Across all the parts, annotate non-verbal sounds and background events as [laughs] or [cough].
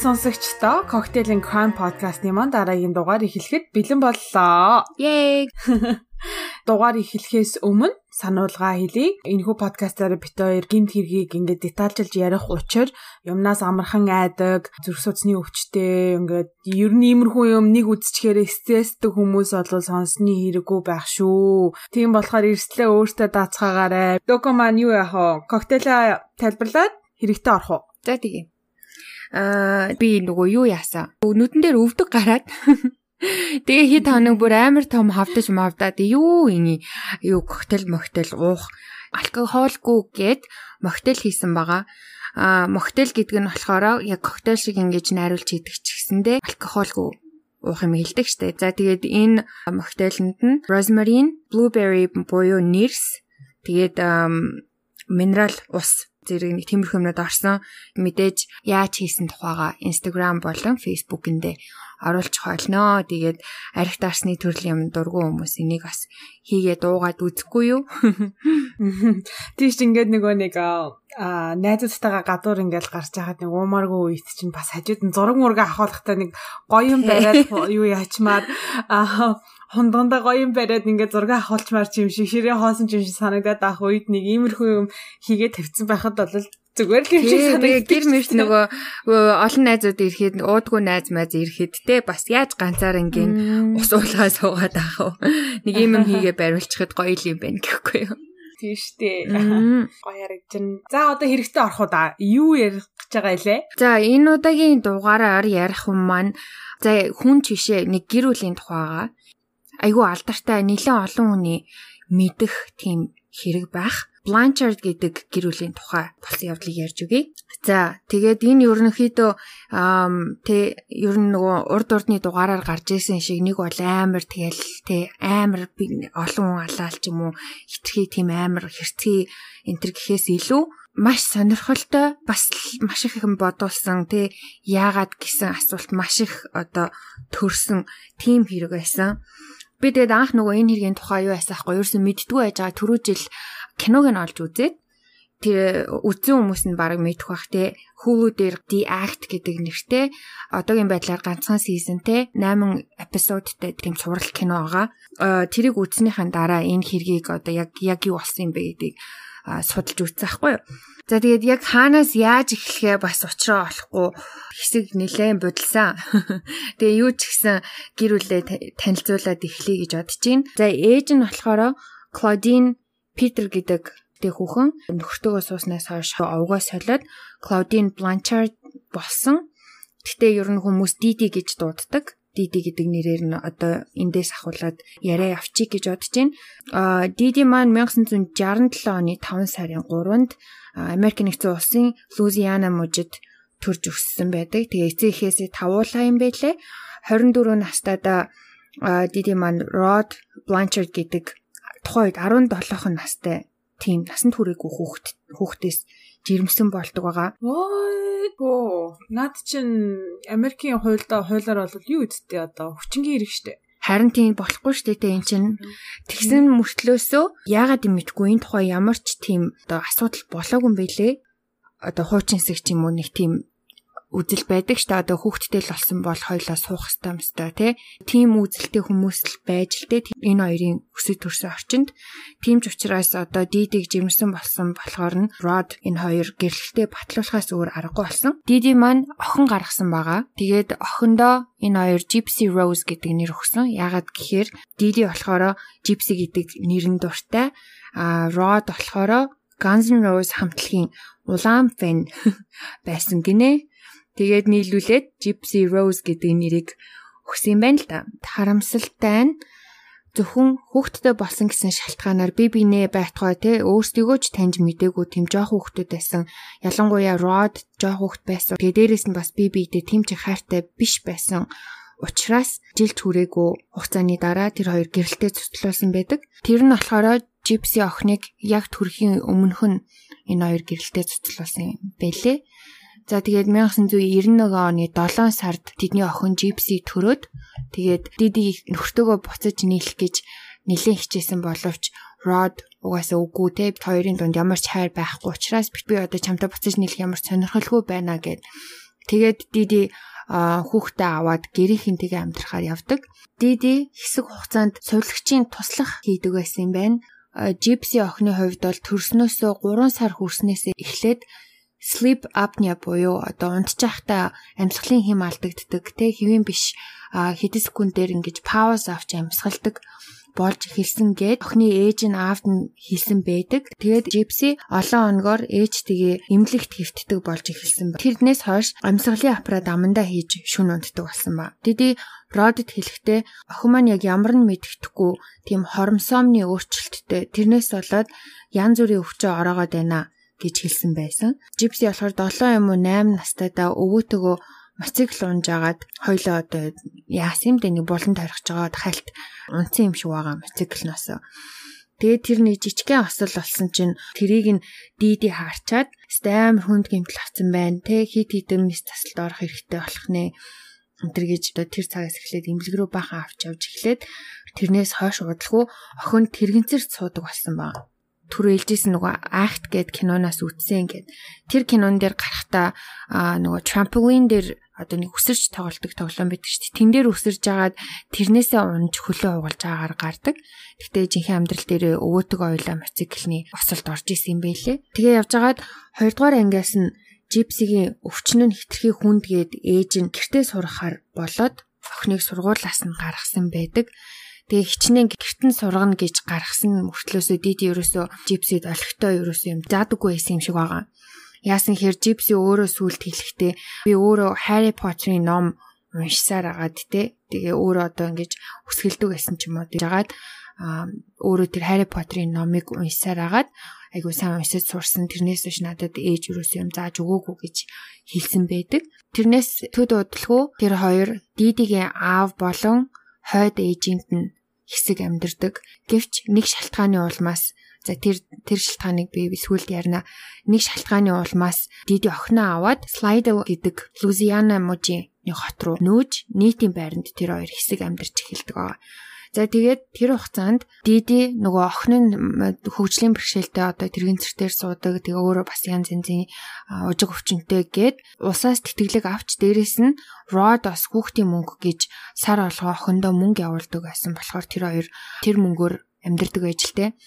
сонсогчдоо Cocktail and Crime podcast-ны маань дараагийн дугаар эхлэхэд бэлэн боллоо. Yay! [laughs] Дугаар эхлэхээс өмнө сануулга хэлье. Энэхүү подкастаар бит хоёр гинт хэргийг ингээд детальчилж ярих учир юмнаас амархан айдаг, зүрх судасны өвчтэй ингээд ер нь иймэрхүү юм нэг үзчихээр стресстэй хүмүүс бол сонсны хэрэггүй байх шүү. Тийм болохоор эрслээ өөртөө даацгаагаарай. Доко маань юу яах вэ? Коктейла тайлбарлаад хэрэгтэй орох уу? За тийм аа би нөгөө юу яасан. Нүдэн дээр өвдөг гараад [laughs] Тэгээ хит хоног бүр амар том хавдаж мавдаад юу ини юу коктейл моктейл уух алкоголгүй гэд моктейл хийсэн байгаа. А моктейл гэдэг нь болохоор яг коктейл шиг ингэж найруулж хийдэг ч гэсэндээ алкоголгүй уух юм хэлдэг штэ. За тэгээд энэ моктейлэнд нь rosemary, blueberry буюу нэрс тэгээд минерал ус зэрэг нэг тиймэрхүү юмнууд орсон. Мэдээж яаж хийсэн тухайга Instagram болон Facebook-эндээ оруулчих болно. Тэгээд арх дарсны төрлийн юм дургу хүмүүс энийг бас хийгээ дуугаад үзэхгүй юу? [laughs] Тийш ингээд нөгөө нэг а найзуудтайгаа гадуур ингээл гарч байхад нэг уумааргүй үед чинь бас хажууд нь зураг мурга авахлахтай нэг гоё юм бариад [laughs] юу яачмаар а хондондоо гоё юм бариад ингээд зураг авахулчмаар ч юм шиг ширээ хоосон ч юм шиг санагдаад авах үед нэг иймэрхүү юм хийгээ тавьсан байхад бол зүгээр л юм шиг санагдав. Гэр мэрт нөгөө олон найзууд ирэхэд уудгүй найз майз ирэхэд те бас яаж ганцаар ингийн ус уулгаа суугаад авах вэ? Нэг юм юм хийгээ бариулчихад гоё юм байна гэхгүй юу? Тийм штэ. Гоё яригдэн. За одоо хэрэгтэй орох уу да. Юу ярих гэж байгаа илээ? За энэ удаагийн дугаараар ярих юм маань за хүн чишээ нэг гэр бүлийн тухайгаа айгүй алдартай нэлээд олон хүний мэдэх тийм хэрэг байх. Blanchard гэдэг гэр бүлийн тухай болсон явдлыг ярьж өгье. За тэгээд энэ ерөнхийдөө тэ ер нь нөгөө урд урдны дугаараар гарч ирсэн шиг нэг бол амар тэгэл тэ амар олон алаал ч юм уу хитрхи тийм амар хэрцгий энтер гэхээс илүү маш сонирхолтой бас маш их юм бодуулсан тий яагаад гэсэн асуулт маш их одоо төрсэн тийм хэрэг байсан. Би тэгээд анх нөгөө энэ хэргийн тухай юу ясаахгүй ерөөсөн мэддгүй байж байгаа түрүү жил киног нь олж үзээд тэр үзсэн хүмүүс нь баг мэдэх бах те Hulu дээр The Act гэдэг нэртэй одоогийн байдлаар ганцхан сизонтэй 8 эпизодтэй тийм цуврал кино байгаа. Тэрийг үзснийхэн дараа энэ хэргийг одоо яг яг юу болсон юм бэ гэдгийг судалж үзсэн байхгүй юу. За тэгээд яг хаанаас яаж эхлэхээ бас учраа олохгүй хэсэг нэлээд будалсан. [laughs] Тэгээ юу ч гэсэн гэр бүлээ танилцуулаад эхлэе гэж бодож байна. За ээж нь болохоор Claudine Питер гэдэг тэг хүүхэн нөхөртөөгөө сууснаас хойш овгоо солиод Claudine Blanchard болсон. Гэтэ ер нь хүмүүс Диди гэж дууддаг. Диди гэдэг нэрээр нь одоо эндээс ахуулаад яриа явчих гэж бодож байна. Аа Диди маань 1967 оны 5 сарын 3-нд Америк нэгдсэн улсын Лузиана мужид төрж өссөн байдаг. Тэгээ эцэг эхээсээ тавуулаа юм байлээ. 24 настайдаа Диди маань Rod Blanchard гэдэг тухайн үед 17хан настай тийм насанд хүрээгүй хүүхэд хүүхдээс жирэмсэн болдог байгаа. Оо, над чин Америкийн хуульдаа хуулиар бол юу үсттэй одоо хүчингийн хэрэг штэ. Харин тийм болохгүй штэ тэ эн чин тэгсэн мөртлөөсөө яагаад юм мэдгүй энэ тухай ямар ч тийм одоо асуудал болоогүй юм бэлээ. Одоо хуучинсэг ч юм уу нэг тийм үзэл байдаг ш та одоо хүүхдтэй л болсон бол хоёлаа суух хэвээр юмстай тий. Тим үзэлтэй хүмүүс л байж л тий энэ хоёрын өсөж төрсэн орчинд тийм ч учраас одоо дидиг жимсэн болсон болохоор нь Rod энэ хоёр гэрэлтэй батлуулахаас өөр аргагүй болсон. Диди маань охин гаргасан байгаа. Тэгээд охиндоо энэ хоёр Gypsy Rose гэдэг нэр өгсөн. Ягаад гэхээр Диди болохоор Gypsy гэдэг нэрэн дуртай. А Rod болохоор Guns N' Roses хамтлагийн улаан фэн [laughs] байсан гинэ. Тэгээд нийлүүлээд Gypsy Rose гэдэг нэрийг өгсөн юм байна л да. Харамсалтай нь зөвхөн хүүхдтэй болсон гэсэн шалтгаанаар би бинээ байтугай те өөрсдийгөө ч таньж мдээгүй тийм жоох хүүхдүүд байсан. Ялангуяа Rod жоох хүүхд байсан. Тэгээ дээрэс нь бас би биедээ тийм ч хайртай биш байсан. Учираас жил түрээгүй хугацааны дараа тэр хоёр гэрэлтэй цуцлуулсан байдаг. Тэр нь болохоор Gypsy охиныг яг төрхийн өмнөх нь энэ хоёр гэрэлтэй цуцлуулсан юм бэлээ. За тэгээд 1991 оны 7 сард тэдний охин Gypsy төрөөд тэгээд Диди нөхртөөгөө буцаж нийлэх гэж нэлээд хичээсэн боловч Rod угаасаа үгүй те хоёрын дунд ямар ч хайр байхгүй учраас би одоо чамтай буцаж нийлэх ямар сонирхолгүй байна гэд Тэгээд Диди хүүхдээ аваад гэрийнхэнтэйгээ амьдрахаар явдаг. Диди хэсэг хугацаанд сувилагчийн туслах хийдэг байсан юм байна. Gypsy охины хувьд бол төрснөөсөө 3 сар хүрснээс эхлээд sleep apnea буюу одоо унтчихтаа амьсгалын хэм алдагддаг те хэвэн биш хэдэн секундээр ингэж пауз авч амьсгалдаг болж эхэлсэн гэд охины ээж нь аавд нь хэлсэн байдаг. Тэгээд Gypsy олон оногоор ээжтэйгээ эмнэлэгт хэвтдэг болж эхэлсэн ба. Тэрнээс хойш амьсгалын аппарат амандаа хийж шүн унтдаг болсон ба. Тэди Родд хэлэхдээ охин маань яг ямар нь мэддэхгүй тийм хормосомны өөрчлөлттэй тэрнээс болоод янз бүрийн өвчөө ороогоод байна гэж хэлсэн байсан. Gypsy болохоор 7 юм уу 8 настайдаа өвөөтөгөө мотоцикл унжаагаад хоёлоо одоо яасан юм дээ нэг булан тарихж байгаа хальт унцсан юм шиг байгаа мотоциклноос. Тэгээд тэр нэг жижигхэн осол болсон чинь тэрийг нь дийди хаарчаад амар хүнд гэмтэл авсан байна. Тэ хит хитэн мис тасалд орох хэрэгтэй болох нэ. Өнтер гэж одоо тэр цагаас эхлээд имлэг рүү бахан авч явж эхлээд тэрнээс хойш удалгүй охин тэрэгцэр суудаг болсон баг түр ээлжсэн нөгөө акт гэд киноноос үтсэн гэд тэр кинон дээр гарахтаа нөгөө трамполин дээр одоо нэг өсөрч тоглолдог тоглоом байдаг шүү дээ. Тэн дээр өсөрж агаад тэрнээсээ унж хөлөө угалж агаагаар гардаг. Гэхдээ жинхэнэ амьдрал дээр өвөөтөг ойлоо мотоциклны осолд орж исэн юм байлээ. Тэгээ явж агаад 2 дугаар ангиас нь Жипсигийн өвчин нь хитрхи хүндгээд ээж нь гэртээ сурахаар болоод охиныг сургуулаас нь гаргасан байдаг. Тэгээ хичнээн гэртэн сургана гэж гаргасан мөртлөөсөө диди ерөөсөө Жипсид олигтой ерөөсөө юм заадаггүй байсан юм шиг байгаа. Яасан хэр Gypsy өөрөө сүлд хэлэхдээ би өөрөө Harry Potter-ын ном уншсаар агаад те. Тэгээ өөрөө одоо ингэж үсгэлдэг байсан ч юм уу. Жагаад өөрөө тэр Harry Potter-ын номыг уншсаар агаад айгуу сайн уншиж сурсан. Тэрнээс биш надад ээж юусэн юм зааж өгөөгүй гэж хэлсэн байдаг. Тэрнээс төд удалгүй тэр хоёр Дидигийн аав болон хойд ээжинд нь хэсэг амьдардаг. Гэвч нэг шалтгааны улмаас За тэр тэр шалтгааныг би сүүлд ярина. Нэг шалтгааны улмаас Диди охиноо аваад Слайдо гэдэг Лузиана мужийн хот руу нөөж нийтийн байранд тэр хоёр хэсэг амьдарч эхэлдэг. За тэгээд тэр хугацаанд Диди нөгөө охин нь хөгжлийн бэрхшээлтэй одоо тэргийн цэртээр суудаг. Тэгээ өөрөө бас янз янзын ужиг өвчнөтэй гээд усаас тэтгэлэг авч дээрэс нь Род бас хүүхдийн мөнгө гэж сар олгоо охиндоо мөнгө явуулдаг байсан болохоор тэр хоёр тэр мөнгөөр амьдардаг те.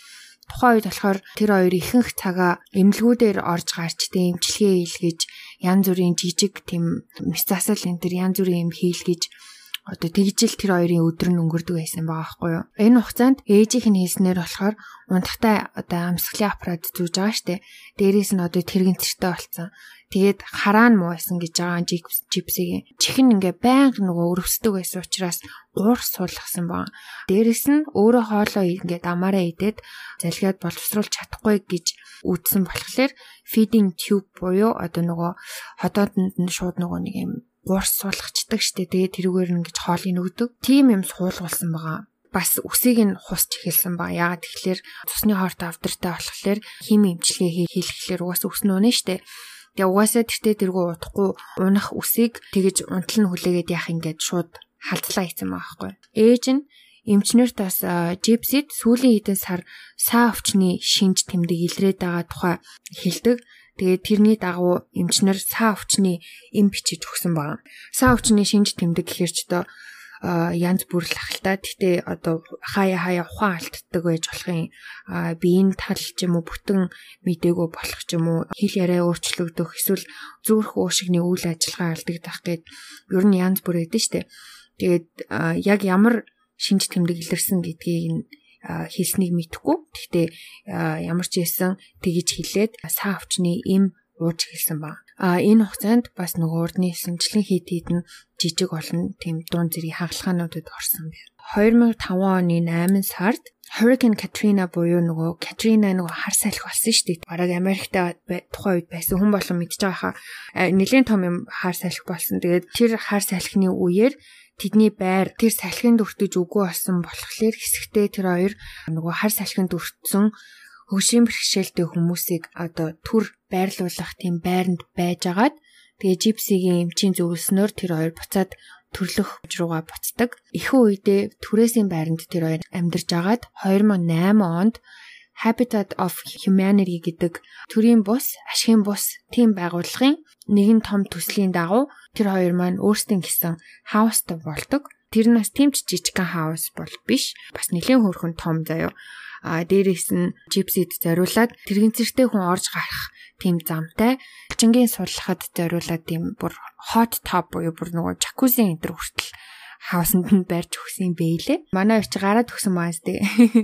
Тухайн үед болохоор тэр хоёр ихэнх цагаа эмнэлгүүдээр орж гарч тийм эмчилгээ хийлгэж янз бүрийн жижиг тийм мэс засал энэ төр янз бүрийн юм хийлгэж одоо тэгжил тэр хоёрын өдөр нь өнгөрдөг байсан байгаа байхгүй юу. Энэ хугацаанд ээжийнх нь хэлснээр болохоор унтахтай одоо амсгалын аппарат зүүж байгаа штэ. Дээрээс нь одоо тэрэгэн цэртэй болцсон. Тэгээд хараа нь муу байсан гэж байгаа жипсигийн чихэн ингээ байнга нөгөө өрөвсдөг байсан учраас гуурс суулгасан баг. Дээрээс нь өөрөө хоолоо ингээ амаараа идээд залгиад боловсруулж чадахгүй гэж үүдсэн болохоор feeding tube буюу одоо нөгөө ходоодонд нь шууд нөгөө нэг юм гуурс суулгачдаг штэ. Тэгээ тэрүүгээр ингэж хоолыг нөгдөг. Тим юм суулгуулсан байгаа бас үсийг нь хусч эхэлсэн ба яагаад тэгэхээр цусны хоорт авдартай болохоор хими эмчилгээ хийхлээр угаасаа үс нүнэ штэ. Тэгээ угаасаа тэртээ тэргүй удахгүй унах үсийг тэгэж унтал нь хүлээгээд яах ингээд шууд халдлаа хийсэн байгаа байхгүй. Ээж нь эмчнэрт бас жипсид сүүлийн хэдэн сар саа өвчний шинж тэмдэг илрээд байгаа тухай хэлдэг. Тэгээд тэрний дагуу эмчнэр саа өвчний эм бичиж өгсөн байна. Саа өвчний шинж тэмдэг гэхэр ч одоо янз бүр л ахaltaа. Гэтэ одоо хаяа хаяа ухаан алддаг байж болох юм. А биеийн тал ч юм уу бүтэн мдэгөө болох ч юм уу хэл яриа өөрчлөгдөх эсвэл зүрх уушигны үйл ажиллагаа алдагдах гээд ер нь янз бүр өгдөн штэ. Тэгээд яг ямар шинж тэмдэг илэрсэн гэдгийг хэлснийг мэдэхгүй. Гэхдээ ямар ч байсан тэгж хэлээд саа өвчний эм ууж хэлсэн баг. А энэ хугацаанд бас нөгөө урдны эсэмчлэн хит хитэн жижиг олон тийм дуун зэрэг хагалгаануудад орсон байна. 2005 оны 8 сард Hurricane Katrina буюу нөгөө Katrina нөгөө хар салхи болсон шүү дээ. Бараг Америкт тухайн үед байсан хүн болон мэдж байгаа хаа нэлийн том юм хар салхи болсон. Тэгээд тэр хар салхины үеэр тэдний байр тэр салхинд өртөж үгүй болсон болохоор хэсэгтээ тэр хоёр нөгөө хар салхинд өртсөн хөгжим бэрхшээлтэй хүмүүсийг одоо төр байрлуулах тийм байранд байжгаад тэгээ жипсигийн эмчийн зөвлснөөр тэр хоёр буцаад төрлөх руугаа буцдаг. Ихэнх үедээ түрээсийн байранд тэр хоёр амьдарч агаад 2008 онд Habitat of Humanity гэдэг төрийн бус, ашигын бус тийм байгууллагын нэгэн том төслийн дагуу тэр хоёр маань өөрсдийн гэсэн хаустай болдог. Тэр нь бас тэмч жижигхан хаус бол биш. Бас нэлийн хөрхөн том заяо. А дээрээс нь gypsy-д зориулаад тэрэгцэртэй хүн орж гарах тийм замтай. Чингийн сурлахад зориулаад тийм бүр hot tub буюу бүр нөгөө jacuzzi энэ төр хүртэл хаусанд нь барьж өгсөн юм бэлээ. Манай хоёр ч гараад өгсөн маас тий.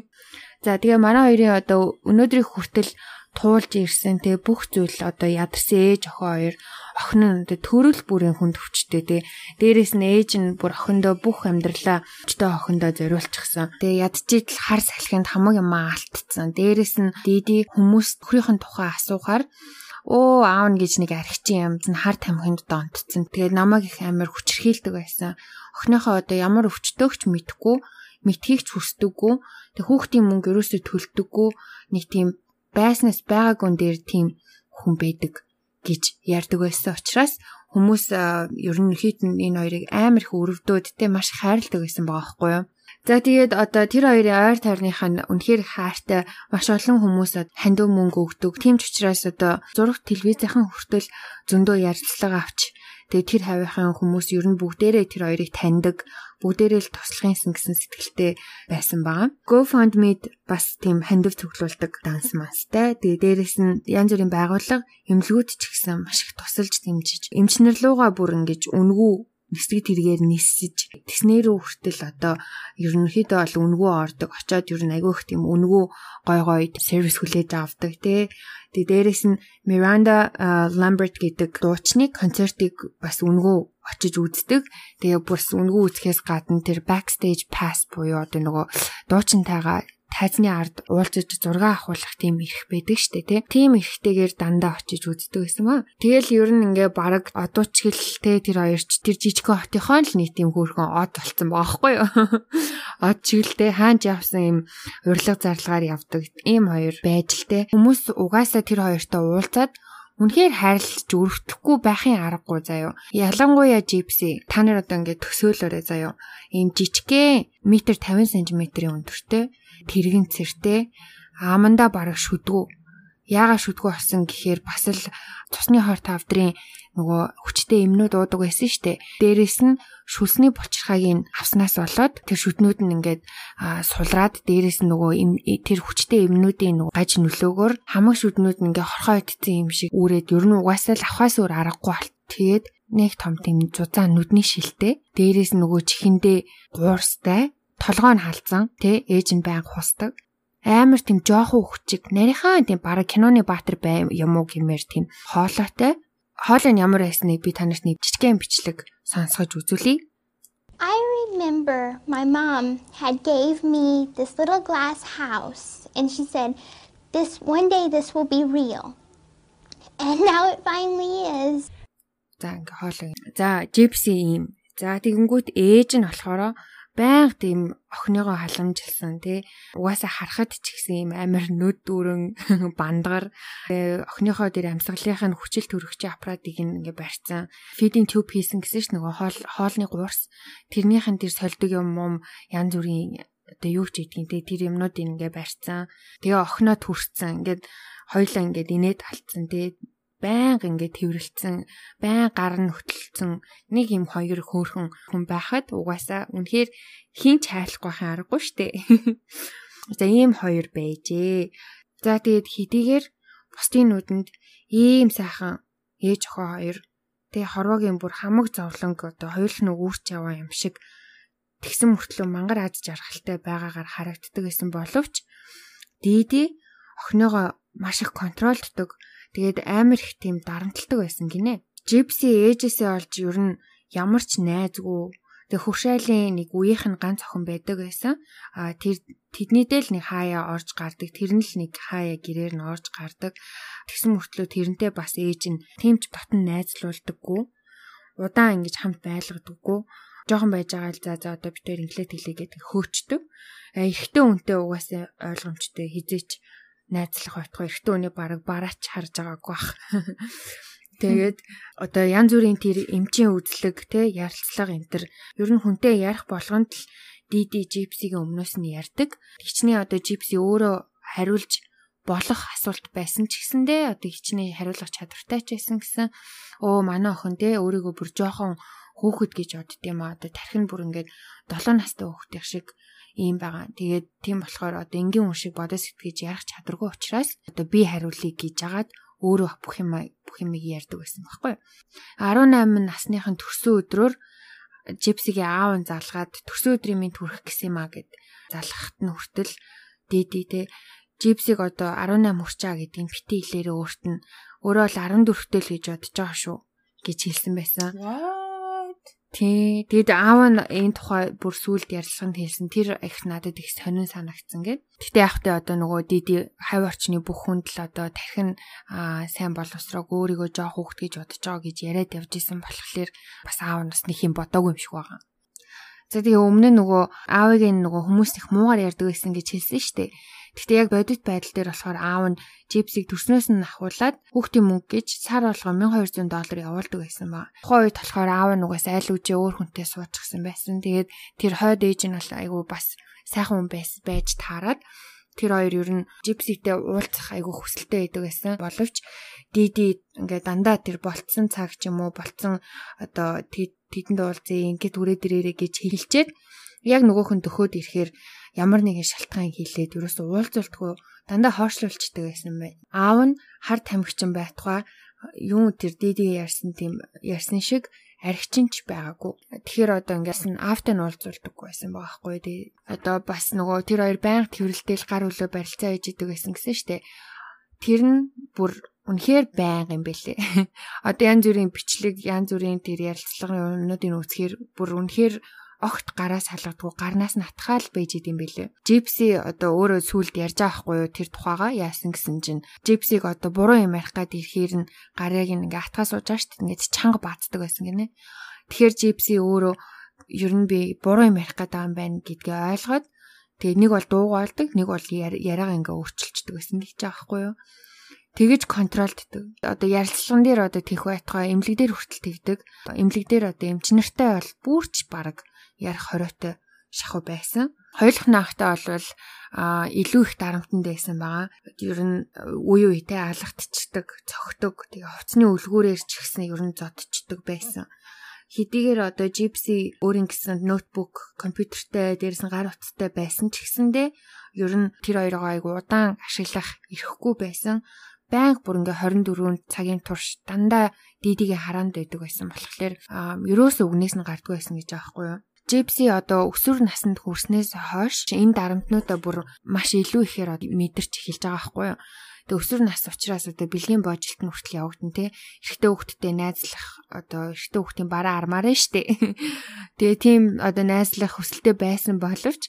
[laughs] За тэгээ манай хоёрын одоо өнөөдрийн хүртэл туулж ирсэн те бүх зүйл одоо ядарсан ээж охин хоёр охин нь одоо төрөл бүрийн хүнд өвчтэй те дээрэс нь ээж нь бүр охиндоо бүх амьдралаа өвчтэй охиндоо зориулчихсан тэгээ ядчийтл хар салхинд хамаг юм алдсан дээрэс нь диди хүмүүс өөрийнх нь тухай асуухаар оо аав нь гэж нэг архичин юм зэн хар тамхинд донтцсон. Тэгээд намайг их амар хүчрхийлдэг байсан. Охиныхоо одоо ямар өвчтөөгч мэдхгүй, мэдхийг ч хүсдэггүй. Тэг хүүхдийн мөнгө ерөөсөө төлдөггүй. Нэг тийм байснаас байгаагүй дээр тийм хүн байдаг гэж ярьдаг байсан учраас хүмүүс ерөнхийд нь энэ хоёрыг амар их өрөвдөөд те маш хайрладаг байсан байгаа байхгүй юу? За тэгээд одоо тэр хоёрын ойр тойрных нь үнэхээр хаартай маш олон хүмүүс хандив мөнгө өгдөг. Тийм ч учраас одоо зураг телевизийнхэн хүртэл зөндөө ярилцлага авч тэгээд тэр хавийнхын хүмүүс ер нь бүгдээрээ тэр хоёрыг таньдаг, бүгдээрээ л туслахынсэн гэсэн сэтгэлтэй байсан байгаа. GoFundMe бас тийм хандив цуглуулдаг данс мастай. Тэгээд дээрэс нь янз бүрийн байгууллага эмнэлгүүд ч гэсэн маш их тусалж дэмжиж, эмчнэр лууга бүр ингэж үнгүү нисдэг тэргээр нисэж тэснэрүү хүртэл одоо ерөнхийдөө бол үнгүү ордог очоод ер нь айгүйх тийм үнгүү гой гой сервис хүлээж авдаг тий Тэгээ дээрэс нь Miranda Lambert гэдэг дуучны концертыг бас үнгүү очиж үздэг. Тэгээ бүрс үнгүү үзэхээс гадна тэр backstage pass буюу одоо нөгөө дуучинтайгаа тайзны ард уулзаж зураг авахулах тийм эрх байдаг штэ тий. Тийм эрхтэйгээр дандаа очиж үздэг байсан маа. Тэгэл ер нь ингээ баг одуучгэлтэй тэр хоёрч тэр жижигхэн хотынхон л нийт юм хөөрхөн од болцсон баахгүй юу. [laughs] Од чиглэлтэй хаанч явсан юм урилга зарлагаар явдаг ийм хоёр байж л те. Хүмүүс угаасаа тэр хоёртой уулзаад Үнэхээр хайрлаж өрөвтлөхгүй байхын аргагүй заяо. Ялангуяа жипси та нар одоо ингээд төсөөлөөрэй заяо. Ийм жижигхэн метр 50 см-ийн өндөртэй тэрэгэн цэртэй амандаа бараг шүдгүү. Яагаад шүдгүү болсон гэхээр бас л цусны хор тавдрын нөгөө хүчтэй эмнүүд уудаг байсан штэ. Дээрээс нь шүлсний булчирхааг нь авснаас болоод тэр шүднүүд нь ингээд сулраад дээрээс нь нөгөө тэр хүчтэй эмнүүдийн нөгөө гаж нөлөөгөөр хамаг шүднүүд нь ингээд хорхоо идсэн юм шиг үүрээд ер нь угаасаа л авахаас өөр аргагүй болт. Тэгээд нэг том тийм зузаан нүдний шилтэй дээрээс нөгөө чихэндээ гуурстай толгой нь халдсан тий ээж нь байнга хусдаг. Амар тийм жоохон хүчиг нарийнхаа тийм бараг киноны баатар бай юм уу гэмээр тийм хоолойтой. Хоолой нь ямар байсныг би танарт нэг жижигхэн бичлэг сонсгож үзүүлье. I remember my mom had gave me this little glass house and she said this one day this will be real. And now it finally is. За ингээ хоолой. За gypsy юм. За тэгэнгүүт ээж нь болохоор байнга тийм охиныгоо халамжилсан тий. Угаасаа харахад ч гэсэн юм амар нүд дүүрэн [laughs] бандгар. Охиныхоо дээр амьсгалынх нь хүчил төрөгчийн аппаратыг ингээ барьцсан. Feeding tube хийсэн гэсэн ш нөгөө хоол хоолны гуурс. Тэрнийхэн дээр сольдог юм юм янз бүрийн одоо юу ч хийдгийг тий тэр юмнуудыг ингээ барьцсан. Тэгээ охиноо төрцөн ингээд хоёлаа ингээд инээд талцсан тий байнга ингээд тэрвэрлцэн байн гар нь хөтлөлцөн нэг юм хоёр хөөхөн хүн байхад угаасаа үнэхээр хинч хайрлахгүй хаа аргагүй штэ. [laughs] За ийм хоёр байжээ. За тэгээд хэдийгээр бусдын нүдэнд ийм сайхан ээж охин хоёр тэгээ хорвоогийн бүр хамаг зовлонг одоо хоёул нь үүрч яваа юм шиг тэгсэн мөртлөө мангар ад жаргалтай байгаагаар харагддаг гэсэн боловч дийди охиныгоо маш их контролддог Тэгээд амар их тийм дарамтлагдаг байсан гинэ. Gypsy ээжээсээ олж ер нь ямар ч найзгүй тэг хуршайлын нэг үеийнх нь ганц охин байдаг байсан. А тэр тэднийдээ л нэг хаяа орж гардаг. Тэр нь л нэг хаяа гэрээр нь орж гардаг. Тэгсэн мөртлөө тэрнтэй бас ээж нь тэмч батн найзлуулдаггүй. Удаан ингэж хамт байлгадаггүй. Жохон байж байгаа л за за одоо бид тээр инглээ тэлээгээд хөөчдөг. Эхтэн үнтэй угаасаа ойлгомжтой хизээч найзлах байтугай эртөө өний бараг бараач харж байгаагүй бах. [laughs] Тэгээд одоо янз бүрийн тэр эмчийн үзлэг те ярилцлага энэ төр ер нь хүнтэй ярих болгонд л диди жипсигийн өмнөөс нь ярддаг. Тэгчний одоо жипси өөрөө хариулж болох асуулт байсан ч гэсэндээ одоо хичнээн хариулах чадвартай ч байсан гэсэн өө манай охин те өөрийгөө бүр жоохон хүүхэд гэж боддtiin маа одоо тархин бүр ингээд 7 настай хүүхдийн шиг ийм байгаа. Тэгээд тийм болохоор одоо энгийн хүн шиг бодож сэтгэж ярих чадваргүй учраас одоо би хариулъя гэж жагаад өөрөө бүх юм бүх юмыг ярьдаг байсан байхгүй юу. 18 насныхын төрсөн өдрөөр Жипсигийн аав нь залгаад төрсөн өдрийн минь төрөх гэсэн юм а гэд залгахт нь хүртэл дээдээ те Жипсиг одоо 18 хүрчаа гэдгийг бити хэлээрээ өөрт нь өөрөө л 14 тэл гэж бодож байгаа шүү гэж хэлсэн байсан. Тий. Тэгэд аав нь энэ тухай бүр сүулт ярилцлаганд хэлсэн. Тэр их надад их сонин санагдсан гэд. Гэтэ яахтай одоо нөгөө диди хавь орчны бүх хүнд л одоо тархин сайн боловсрог өөрийгөө жоох хөөхт гэж бодож байгаа гэж яриад явж исэн болохоор бас аав нь бас нэг юм бодоогүй юм шиг байгаа. За тэгээ өмнө нөгөө аавыг нөгөө хүмүүс их муугар ярьдаг байсан гэж хэлсэн шүү дээ. Гэхдээ яг бодит байдал дээр болохоор аав нь жипсийг төрснөөс нь ахуулаад хүүхдийн мөнгө гэж сар болгоо 1200 доллар явуулдаг байсан ба. Тухайн үед болохоор аав нь угаас айл үжээ өөр хүнтэй суучихсан байсан. Тэгээд тэр хойд ээж нь бол айгүй бас сайхан хүн байж таарад тэр хоёр ер нь жипситэй уулзах айгүй хүсэлтэй байдаг байсан. Боловч диди ингээ дандаа тэр болцсон цаг ч юм уу болцсон одоо тэдэнд уулзъя ингээд түрээд ирээрэ гэж хэлчихэд яг нөгөөх нь төхөөд ирэхээр ямар нэгэн шалтгаан хийлээд ерөөсөө уулзалтгүй дандаа хоошлуулцдаг байсан байна. Аав нь хар тамхичин байтугай юу тэр диди ярьсан тийм ярьсан шиг архичинч байгаагүй. Тэгэхээр одоо ингээс нь аавтай нь уулзуулдаггүй байсан байгаа хгүй. Тэгээ одоо бас нөгөө тэр хоёр байнга тэрвэрлтэл гар хөлөө барилцаа хийж идэг байсан гэсэн штэ. Тэр нь бүр үнэхээр байнга юм бэлээ. [laughs] Одоо янз бүрийн бичлэг, янз бүрийн тэр ярилцлагын юмнуудыг үзэхээр бүр үнэхээр огт гараас салгадгүй гарнаас натхаал байж идэм билээ. Жипси одоо өөрөө сүулт ярьж байгаа хгүй юу тэр тухайга яасан гэсэн чинь Жипсиг одоо буруу юм ярих гад ирэхээр нь гарыг ингээ атгаа сууж байгаа шүү дээ. Ингээд чанга баацдаг байсан гинэ. Тэгэхээр Жипси өөрөө ер нь би буруу юм ярих байгаа юм байна гэдгээ ойлгоод тэгээ нэг бол дуугаалдаг, нэг бол яриагаа ингээ өөрчилчдөг гэсэн гэж байгаа хгүй юу тэгэж контролддаг. Одоо ярилцлаган дээр одоо тех байтгаа эмнэлэг дээр хүртэл тэгдэг. Эмнэлэг дээр одоо эмчнэртэй бол бүрч баг ярих хориотой шахуу байсан. Хоёулах наахтай болвол илүү их дарамтанд байсан байгаа. Ер нь үе үетэй алгадчихдаг, цогтөг, тэгээ хувцсны үлгүүрээр ч ихсэн ер нь зодчдаг байсан. Хэдийгээр одоо Gypsy өөрийн гэсэн ноутбук, компьютертэй, дээрээс нь гар утастай байсан ч гэсэндээ ер нь тэр хоёроо айгу удаан ашиглах ирэхгүй байсан. Банк бүр ингээ 24 цагийн турш дандаа дидигээ хараанд байдаг байсан болохоор ерөөсөө үгнээс нь гардгүй байсан гэж байхгүй юу? Джипси одоо өсвөр наснд хүрснээс хойш энэ дарамтнуудаа бүр маш илүү ихээр мэдэрч эхэлж байгаа байхгүй юу. Тэгээ өсвөр нас учраас одоо бэлгийн бooжилт нь хүртэл явагдана те. Эрэгтэй хүүхдтэй найзлах одоо эрэгтэй хүүхдийн бараа армаарэ штэ. [laughs] Тэгээ тийм одоо найзлах хүсэлтэй байсан боловч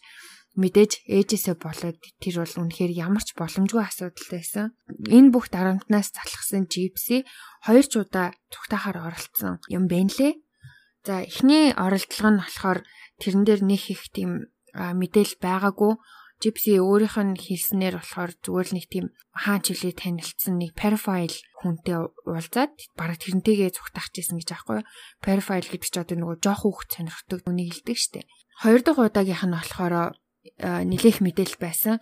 мэдээж ээжээсээ болоод тэр бол үнэхээр ямар ч боломжгүй асуудал байсан. Энэ бүх дарамтнаас залхсан Джипси хоёр ч удаа цугтахаар оролцсон юм байна лээ. За эхний оролдлого нь болохоор тэрэн дээр нэг их тийм мэдээлэл байгаагүй. Gypsy өөрийнх нь хэлснээр болохоор зүгээр л нэг тийм хаан чилээ танилцсан нэг profile хүнтэй уулзаад бараг тэрнтэйгээ зүгтах гэсэн гэж аахгүй. Profile гэдэг чинь одоо нөгөө жоох хүүхд сонирхдаг үнийг хэлдэг штеп. Хоёр дахь удаагийнх нь болохоор нэлээх мэдээлэл байсан.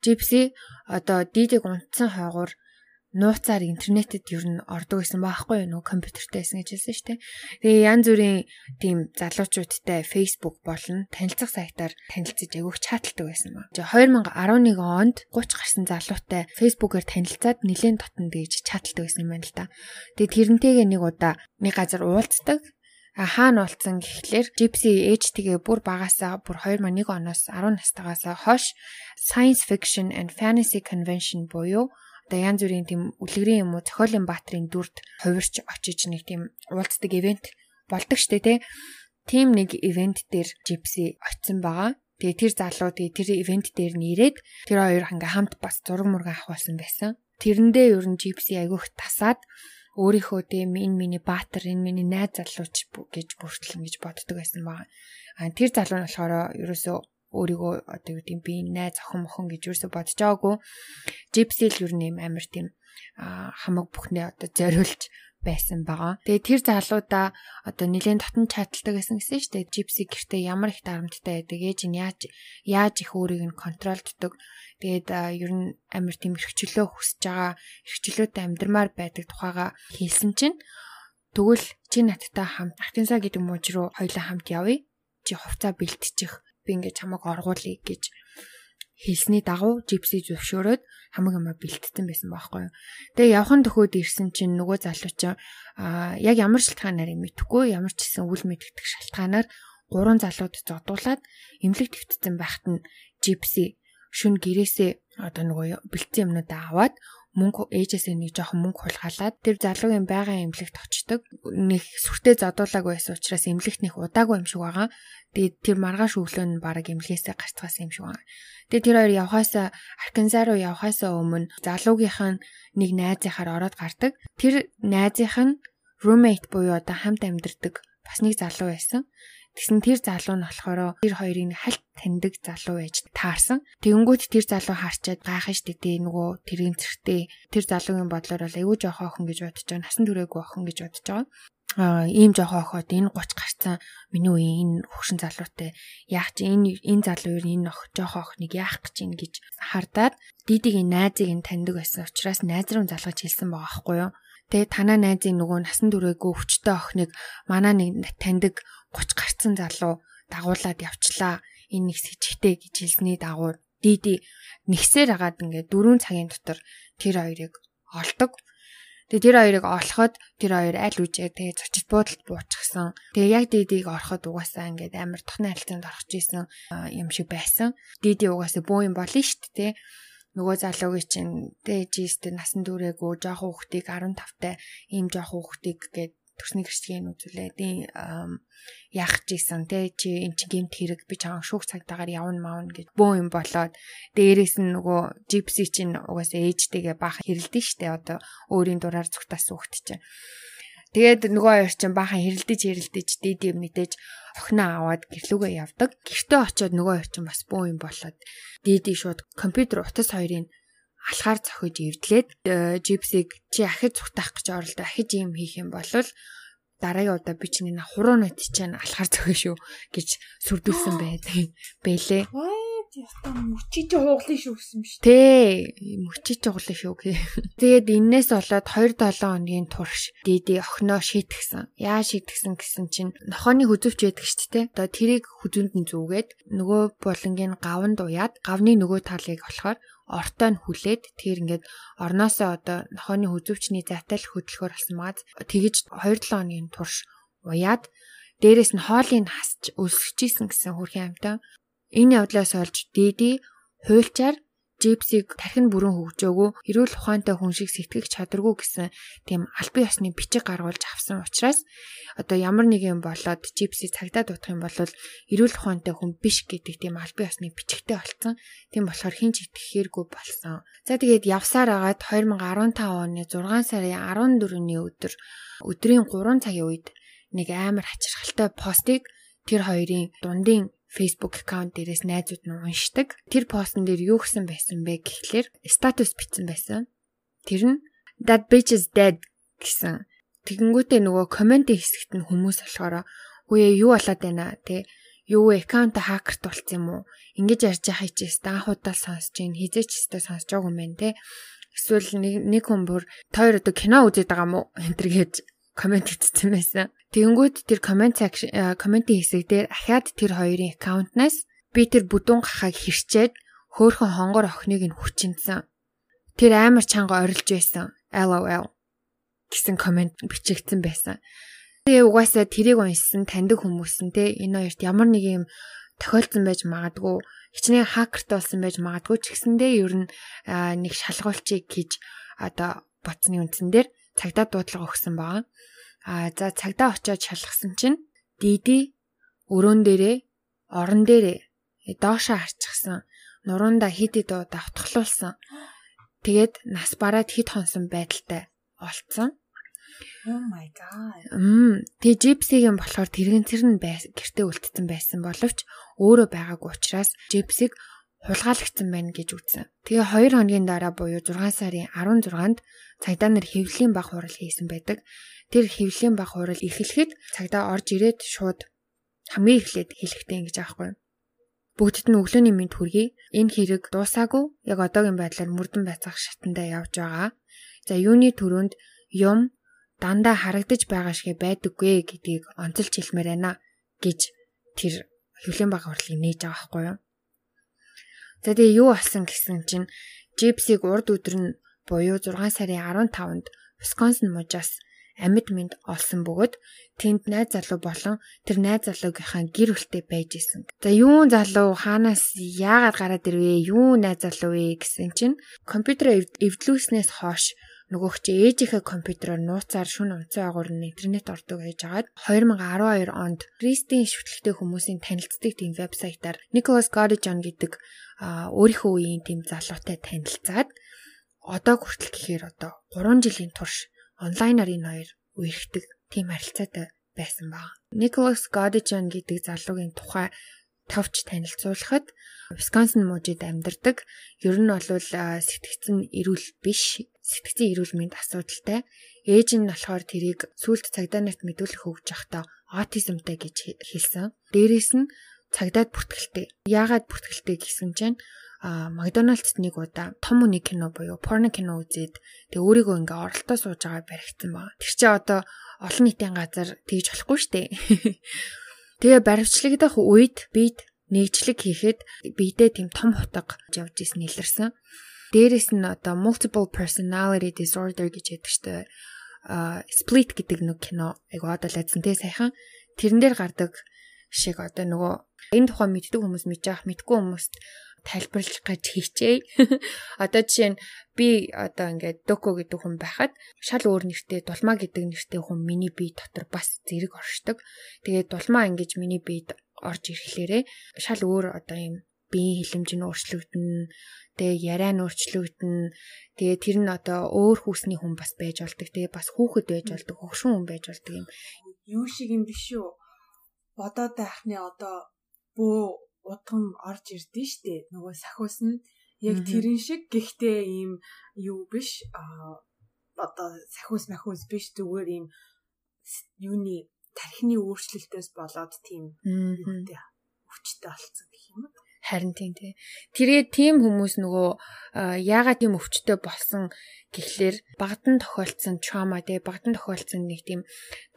Gypsy одоо дидиг унтсан хойгоор нууцаар интернетэд ер нь ордог гэсэн баахгүй юу компьютертэй байсан гэж хэлсэн шүү дээ. Тэгээ янз бүрийн тийм залуучуудтай Facebook болон танилцах сайтаар танилцаж айгүйх чаталдаг байсан ба. 2011 онд 30 гарсан залуутай Facebook-оор танилцаад нэлээд дотн дэж чаталдаг байсан юм байна л да. Тэгээ тэрнтэйгээ нэг удаа нэг газар уулздаг хаана уулцсан гэхлээр Gypsy ээжтэйгээ бүр багасаа бүр 2001 оноос 10 настайгаас хойш Science Fiction and Fantasy Convention буюу одоо янз бүрийн тийм үлгэрийн юм уу зохиолын баатрын дүрд хувирч очиж нэг тийм уулздаг ивент болдог штэ тий. Тим нэг ивент дээр Gypsy очисон байгаа. Тэгээ тэр залуу тэгээ тэр ивент дээр нь ирээд тэр хоёр ингээ хамт бас зураг мурга авахулсан байсан. Тэрэндээ ер нь Gypsy айгүйх тасаад өөрийнхөө тийм энэ миний баатар энэ миний найз залууч гэж бүртлэн гэж боддог байсан байгаа. А тэр залуу нь болохоор ерөөсөө өөрийгөө одоо юу гэдэг би найз охин мохон гэж юусо бодож байгаагүй. Gypsy л ер нь амар тийм хамаг бүхнээ одоо зориулж байсан байгаа. Тэгээ тэр залуудаа одоо нэлээд дотн чадалтай гэсэн гэсэн шүү дээ. Gypsy гэртээ ямар их дарамттай байдаг. Ээж нь яаж яаж их өөрийг нь контролддог. Тэгээд ер нь амар тийм эрхчлөө хүсэж байгаа, эрхчлөөтэй амьдрмаар байдаг тухайга хэлсэн чинь тэгвэл чи надтай хамт Артинса гэдэг мууж руу хоёлаа хамт явъя. Чи хувцаа бэлтчих. Би ингээд чамайг оргуулъя гэж хэлсний дагуу жипси зөвшөөрөөд хамаг амаа бэлтцсэн байсан байхгүй юу. Тэгээ явхан төхөөд ирсэн чинь нөгөө залуу чинь аа яг ямар шалтгаанаар юм мэдэхгүй ямар ч гэсэн үл мэдгдэх шалтгаанаар гурван залууд зодуулаад эмнэлэг твтцсэн байхад нь жипси шүн гэрээсээ одоо нөгөө бэлтцэн юмнуудаа аваад мөнгө ээжээсээ нэг жоохон мөнгө хулгайлаад тэр залуугийн байгаа эмнэлэгт очдог. Нэг сүртэй зодуулааг байсан учраас эмнэлэгт нэг удаагүй юм шиг байгаа. Тэгээд тэр маргааш өглөө нь бараг эмнэлгээсээ гарцгаасан юм шиг байна. Тэгээд тэр хоёр явхаасаа Арканзаа руу явхаасаа өмнө залуугийнх нь нэг найзынхаар ороод гардаг. Тэр найзынх нь roommate буюу одоо хамт амьдардаг бас нэг залуу байсан. Тэгсэн тэр залуу нь болохоор тэр хоёрын хальт таньдаг залуу байж таарсан. Тэгэнгүүт тэр залуу харчаад гайхаж дэтээ нөгөө тэрийн зэрэгтэй тэр залуугийн бодлоор бол аюу жоохоо охин гэж бодож байгаа. Насан туршаагүй охин гэж бодож байгаа. Аа ийм жоохоо охоод энэ 30 гарцсан миний үеийн энэ хөвшин залуутай яах чи энэ энэ залуу нь энэ ох жоохоо охиныг яах гэж ин гэж хардаад дидигийн найзыг нь таньдаг байсан учраас найз руу залгаж хэлсэн байгаа байхгүй юу. Тэгээ танаа найзын нөгөө насан туршаагүй өвчтөе охиныг манаа нэг таньдаг 30 гарцсан залуу дагуулад явчлаа. Энэ нэг сэжигтэй гэж хэлсний дагуу диди нэгсээр агаад ингээд дөрвөн цагийн дотор тэр хоёрыг олдог. Тэгээ тэр хоёрыг олоход тэр хоёр аль үжээ тэгээ зочид буудалд буучгсан. Тэгээ яг дидийг ороход угаасаа ингээд амар тухны харилцаанд орох гэсэн юм шиг байсан. Диди угаасаа бөө юм болно шүү дээ нөгөө залуугийн чинь дээжистэй насан туршаагүй жоохон хүүхдийг 15 та ийм жоохон хүүхдийг гээд төрсний гэрчгийн үзүүлээд яах гэсэн те чи эн чи гемт хэрэг би чам шүүх цагтаагаар явна маавна гэж бөө юм болоод дээрээс нь нөгөө жипси чинь угаасаа ээжтэйгээ баах хэрэлдэн штэ одоо өөрийн дураар зүгтаас үхт чинь Тэгээд нөгөө хоёр чинь баахан хэрэлдэж хэрэлдэж дид юм мэдээж охиноо аваад гэрлүүгээ явдаг. Гэртээ очиод нөгөө хоёр чинь бас бөө юм болоод диди шууд компьютер утас хоёрын алхаар зохиж эвдлээд жипсиг э, чи ахиж зүгтах гэж оролдоо ахиж юм хийх юм бол дараагийн удаа би чиний хуруу нэт чинь алхаар зохио шүү гэж сүрдүүлсэн байдаг [laughs] бэлээ. Ястаа мөчиж хууглын шүү гэсэн биш. Тэ мөчиж хууглын шүү гэ. [laughs] Тэгээд энээс болоод 2-7 хоногийн турш дийди охиноо шийтгсэн. Яа шийтгсэн гэсэн чинь нохооны хүзөвч байдаг шүү дээ. Одоо тэрийг хүзүнд нь зүүгээд нөгөө булангийн гаванд уяад гавны нөгөө талыг болохоор ортой нь хүлээд тэр ингээд орноосоо одоо нохооны хүзөвчний зайтай л хөдөлгөөр болсон маад тэгэж 2-7 хоногийн турш уяад дээрэс нь хоолыг хасч өлсөжсэн гэсэн хөрхийн амтаа энэ явдлаас олж дээди хуйлчаар Жипсиг тархин бүрэн хөгжөөгөө эрүүл ухаантай хүн шиг сэтгэх чадваргүй гэсэн тийм албан ёсны бичиг гаргуулж авсан учраас одоо ямар нэг юм болоод Жипси цагдаа дутах юм бол эрүүл ухаантай хүн биш гэдэг тийм албан ёсны бичигтэй болцсон. Тийм болохоор хинч итгэхээргүй болсон. За тэгээд явсаар агаад 2015 оны 6 сарын 14-ний өдөр өдрийн 3 цагийн үед нэг амар хачирхалтай постыг тэр хоёрын дундын Facebook аккаунт дээрээс найзууд нь уншдаг. Тэр постн дээр юу гэсэн байсан бэ гэхлээр статус бичсэн байсан. Тэр нь that bitch is dead гэсэн. Тэгэнгүүтээ нөгөө комментийн хэсэгт нь хүмүүс болохоор үе юу болоод байна те юу аккаунт хакерт болсон юм уу? Ингэж ярьж байгаа чи ста анхудаа сонсож ийн хизээч өстө сонсож байгаа юм байна те. Эсвэл нэг нэг хүн бүр тойр одоо кино үзээд байгаа юм уу? [laughs] Энтэр гэж комент хийсэн байсан. Тэнгүүд тэр комент комментийн хэсэг дээр ахаад тэр хоёрын аккаунтнаас би тэр бүдүүн гахаг хэрчээд хөөхөн хонгор охиныг нь хүчинсэн. Тэр амар чанга орилж байсан. LOL гэсэн комент бичигдсэн байсан. Тэгээ угаасаа тэрийг уншсан таньдаг хүмүүс нь те энэ хоёрт ямар нэг юм тохиолдсон байж магадгүй хичнээн хакерт болсон байж магадгүй ч гэсэндээ ер нь нэг шалгуулчийг хийж одоо ботсны үндсэн дээр цагдаа дуудлага өгсөн байгаа. А за цагдаа очиод шалгасан чинь Диди өрөөн дээрээ орон дээрээ доошоо харчихсан. Нуруундаа хид хид давтгалуулсан. Тэгээд нас бараад хид хонсон байдалтай олцсон. Oh my god. Мм тэгээ Жипсигийн болохоор тэрэгэн цэр нь гэртээ үлдсэн байсан боловч өөрөө байгаагүй учраас Жипсиг хулгайлагдсан байна гэж үзсэн. Тэгээ 2 хоногийн дараа буюу 6 сарын 16-нд цагдаа нар хэвлэлийн баг хурал хийсэн байдаг. Тэр хэвлэлийн баг хурал эхлэхэд цагдаа орж ирээд шууд хамгийн эхлээд хэлэхтэй ингэж аахгүй. Бүгдд нь өглөөний мэд хүргэе. Энэ хэрэг дуусаагүй. Яг одоогийн байдлаар мөрдөн байцаах шатандаа явж байгаа. За юуны төрөнд юм дандаа харагдаж байгаа шиг байдаггүй гэдгийг онцолж хэлмээр байна гэж тэр хөвлийн баг хурлыг нээж байгаа байхгүй юу. За тэгээ юу болсон гэсэн чинь Джипсиг урд өдөр нь буюу 6 сарын 15-нд Висконсин мужаас амьд мэд олсон бөгөөд тэнд найз залуу болон тэр найз залуугийнхаа гэр бүлтэй байж исэн. За юун залуу хаанаас яагаад гараад ирвэ? Юу найз залуу вэ гэсэн чинь компьютер эвдлүүлснээс хойш нөгөөх чи ээжийнхээ компьютероор нууцаар шүн унцсан агуур нь интернет ордог гэж агаад 2012 онд Кристийн шүтлэгтэй хүмүүсийн танилцдаг тийм вебсайтаар Nicholas Godijan гэдэг өөрийнхөө үеийн тийм залуутай танилцаад одоо хүртэл гэхээр одоо 3 жилийн турш онлайнаар энэ хоёр үерхдэг тийм харилцаатай байсан баг. Nicholas Godijan гэдэг залуугийн тухай тавч танилцуулахад Висконсин мужид амьдардаг. Ер нь бол сэтгцэн эрүүл биш, сэтгцэн эрүүл мэнд асуудалтай. Ээж нь болохоор тэрийг сүлд цагдаа нарт мэдүүлэх өгж явахдаа аутизмтай гэж хэлсэн. Дээрээс нь цагдаад бүртгэлтэй. Яагаад бүртгэлтэй гэсэн чинь Макдоналдс нэг удаа том үний кино буюу порно кино үзээд тэг өөрийгөө ингээ оролтоо сууж байгаа баригдсан баг. Тэр чи одоо олон нийтийн газар тэгж болохгүй штэ. [laughs] Тэгээ баримтлагдах үед бид нэгжлэг хийхэд бидээ тийм том хутга явж исэн илэрсэн. Дээрээс нь одоо multiple personality disorder гэж яддаг штэ. А split гэдэг нэг кино айгу одоо лайдсан тий сайхан. Тэрэн дээр гардаг шиг одоо нөгөө энэ тухай мэддэг хүмүүс мэдж авах мэдгүй хүмүүст тайлбарлах гэж хийчээ. [laughs] Одоо жишээ нь би одоо ингээд Доко гэдэг хүн байхад шал өөр нэртэй Дулмаа гэдэг нэртэй хүн миний бие дотор бас зэрэг оршдог. Тэгээд Дулмаа ингэж миний биед орж ирэхлээрээ шал өөр одоо юм биеийн хилэмж нь өөрчлөгдөн тэгээ яриа нь өөрчлөгдөн тэгээ тэр нь одоо өөр хүүсний хүн бас байж болдог тэгээ бас хүүхэд байж болдог хөгшин хүн байж болдог юм юу шиг юм биш үү бодоод байхны одоо бөө удам орж ирдэ штэ. Нөгөө сахиус нь яг тэрэн шиг гэхдээ ийм юу биш а одоо сахиус махиус биш зүгээр ийм юуны тархины өөрчлөлтөөс болоод тийм юутай өвчтэй болцсон гэх юм уу? Харин тийм тий. Тэгээ тийм хүмүүс нөгөө яагаад тийм өвчтөй болсон гэхлээр багадан тохиолдсон trauma тий багадан тохиолдсон нэг тийм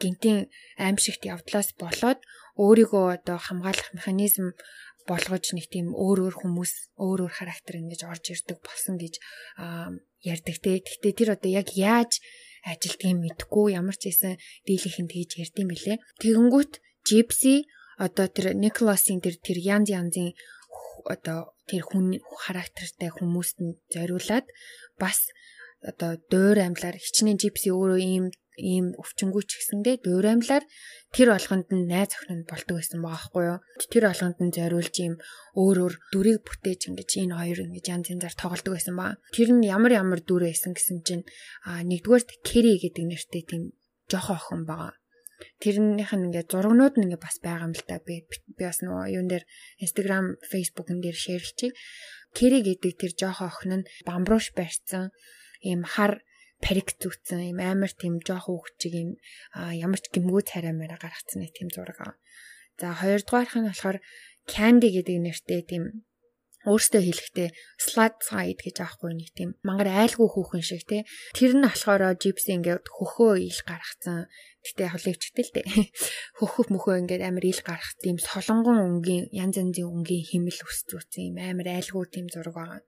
гинтийн аимшигт явдлаас болоод өөрийгөө одоо хамгаалах механизм болгож нэг тийм өөр өөр хүмүүс өөр өөр характер ингэж орж ирдэг болсон гэж ярьдаг те. Гэхдээ тэр одоо яг яаж ажилтгийг мэдхгүй ямар ч байсан дийлийнхэн тэгж ярьдсан бэлээ. Тэгэнгүүт Gypsy одоо тэр Николасын тэр тэр янз янзын одоо тэр хүн характертай хүмүүст нь зориулаад бас одоо дуур амьлаар хичнээн Gypsy өөрөө ийм ийм өвчнгүү ч гэсэндээ дуураймлаар тэр болгонд нь найз охин нь болдог байсан баахгүй юу. Тэр болгонд нь зориулж ийм өөр өөр дүрийг бүтээж ингэж энэ хоёр ингэж янз янзаар тоглодог байсан ба. Тэр нь ямар ямар дүр байсан гэсэн чинь а нэгдүгээрт Кэри гэдэг нэртэй тийм жоохон охин байгаа. Тэрнийх нь ингээд зургнууд нь ингээд бас байгаа юм л та би би бас нөгөө юун дээр Instagram, Facebook-ын дээр шеэрлчихье. Кэри гэдэг тэр жоохон охин нь бамбрууш барьсан ийм хар парик зүтсэн юм амар тийм жоох үгчиг юм ямар ч гимгүү царай мэрэ гаргацсан нэг тийм зураг. За хоёрдугаарх нь болохоор Candy гэдэг нэртэй тийм өөртөө хэлэхдээ slide side гэж аахгүй нэг тийм мангар айлгүй хүүхэн шиг тий. Тэр нь болохоор gypsy ингээд хөхөө ил гаргацсан. Гэтэ яг левчтэй л дээ. [laughs] Хөхөх мөхөө ингээд амар ил гаргах тийм солонгон өнгийн янз янзын өнгийн химэл өсцүүцсэн юм амар айлгүй тийм зураг байгаа.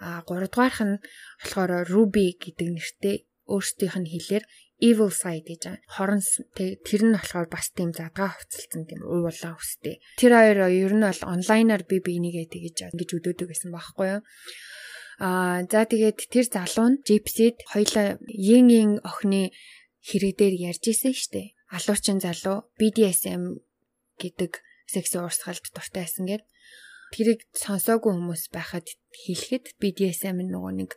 А 3 дугаарх нь болохоор Ruby гэдэг нэртэй өөрсдийнх нь хэлээр evil side гэж байгаа. Хорон тэр нь болохоор бас тийм задгаа хувцалсан тийм уулаа өстэй. Тэр хоёр ер нь бол онлайнаар би бинийгээ тэгэж ингэж өдөөдөг гэсэн байхгүй юу? Аа за тэгээд тэр залуу нь Gypsy-д хоёлаа yin yin охины хэрэг дээр ярьж исэн штэ. Алуучин залуу BDSM гэдэг секс уурсгалд дуртай байсан гэдэг тэрийг сонсоогүй хүмүүс байхад хэлэхэд BDSM нөгөө нэг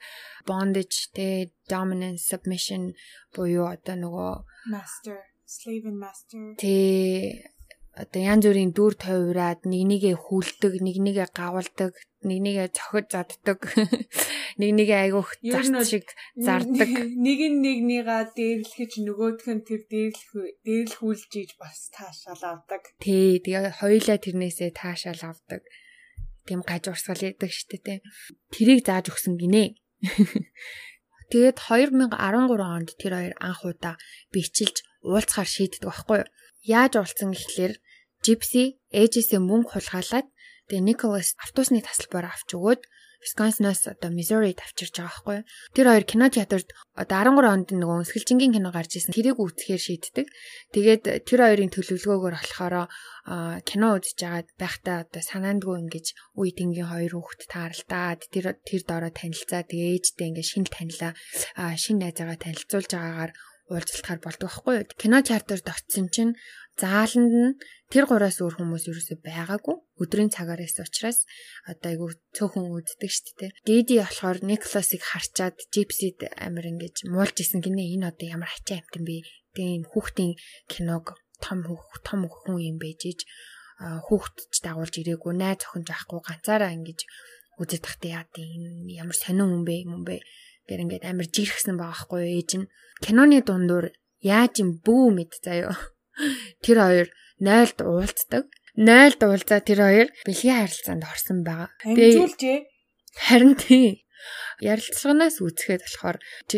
bondage те dominance submission буюу одоо нөгөө master slave and master тэ одоо янз бүрийн дүр тойраад нэг нэгэ хүлдэг, нэг нэгэ гавалдаг, нэг нэгэ цохиж заддаг, [laughs] нэг нэгэ айгуух зарц шиг зардаг. [laughs] Нэг нь нэгнийгаа дээрлэхэж нөгөөх нь тэр дээрлэх дээрлхүүлж ийж бас таашаал авдаг. Тий, тэгээ хоёулаа тэрнээсээ таашаал авдаг. Тэм гажуурсгал яадаг штэ тий. Тэрийг зааж өгсөн гинэ. [laughs] Тэгээд 2013 онд тэр хоёр анх удаа бичилж уулзахаар шийддэг байхгүй юу? Яаж уулзсан гэхлээр Gypsy ээжээсээ мөнгө хулгайлаад тэгээ Nicholas автобусны тасалбаар авч өгөөд Wisconsin-оос одоо Missouri тавчирч байгаа байхгүй. Тэр хоёр кино театрт одоо 13 онд нөгөө өсгөлжингийн кино гарч ирсэн. Тэрийг үзэхээр шийддэг. Тэгээд тэр хоёрын төлөвлөгөөгөөр болохоор кино үзэж байгаад байхдаа одоо санаандгүй ингэж үе тэнгийн хоёр хүүхэд тааралдаад тэр тэр доороо танилцаа тэгээ ээжтэй ингэ шинэ танилаа шинэ найзаагаа танилцуулж байгаагаар уулзалтахаар болдог байхгүй юу. Кино чартер дорцсон чинь зааланд нь тэр гураас өөр хүмүүс ерөөсөй байгаагүй. Өдрийн цагаар эс учраас одоо айгу цөөхөн үздэг шүү дээ. Диди болохоор Никласыг харчаад Жипсид амир ингэж муулж исэн гинэ энэ одоо ямар ачаа амтан бэ? Тэгээ энэ хүүхдийн киног том хүүхд том хүн юм байж иж хүүхдч дагуулж ирээгүй найз охин жаахгүй ганцаараа ингэж үзэж тахтай яа тийм ямар сонин хүн бэ юм бэ гэр ингээд амир жирхсэн байгаа хгүй ээж нь киноны дундуур яаж юм бүү мэд заяа Тэр хоёр 0-д уулздаг. 0-д уулзаа тэр хоёр бэлгийн харилцаанд орсон байгаа. Амжуулжээ. Харин тий. Ярилцлаганаас үүсгээд болохоор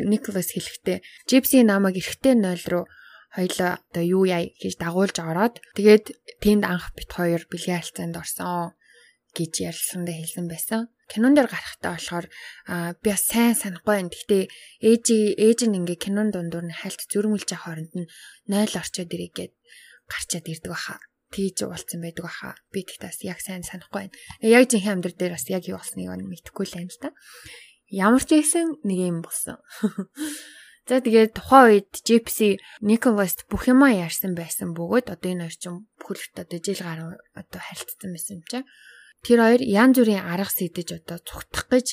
Николас хэлэхдээ Жипси намайг эргэтэй 0 руу хоёлоо одоо юу яа гэж дагуулж ороод тэгээд тэнд анх бит хоёр бэлгийн харилцаанд орсон гэж ярилцлаганд хэлсэн байсан. Кинон дээр гарахтаа болохоор би бас сайн санахгүй байна. Гэхдээ ээж ээж нь ингээ кинон дундуур нь хальт зөрмөлж байгаа хооронд нь 0 орчоод ирэх гээд гарчаад ирдэг баха. Тийж уулцсан байдаг баха. Би тэгтээс яг сайн санахгүй байна. Яг жинхэнэ амьдрал дээр бас яг юу болсныг нь мэдэхгүй л байна л та. Ямар ч байсан нэг юм болсон. [laughs] За тэгээд тухайн үед Gypsy Nicholas бүх юмаа ярьсан байсан бөгөөд одоо энэ хоёр чинь бүхэлд одоо жил гаруй одоо харилцсан байсан юм чинь Тэр хоёр янз бүрийн арга сэтэж одоо цугтах гэж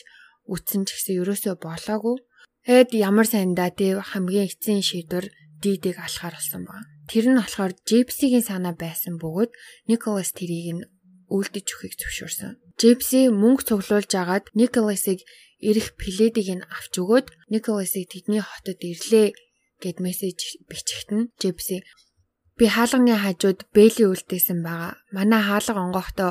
үтсэн ч гэсэн ерөөсөө болоогүй. Тэгэд ямар сайндаа тий хамгийн эцсийн шийдвэр дидийг алахаар болсон байна. Тэр нь болохоор Джипсигийн санаа байсан бөгөөд Николас тэрийг нь үлдэж өгөхийг зөвшөөрсөн. Джипси мөнгө цуглуулж агаад Николасыг ирэх пледийг нь авч өгөөд Николасыг тэдний хотод ирлээ гэд мессеж бичгтэн Джипси би хаалганы хажууд Бэли үлдээсэн байгаа. Манай хаалга онгохдоо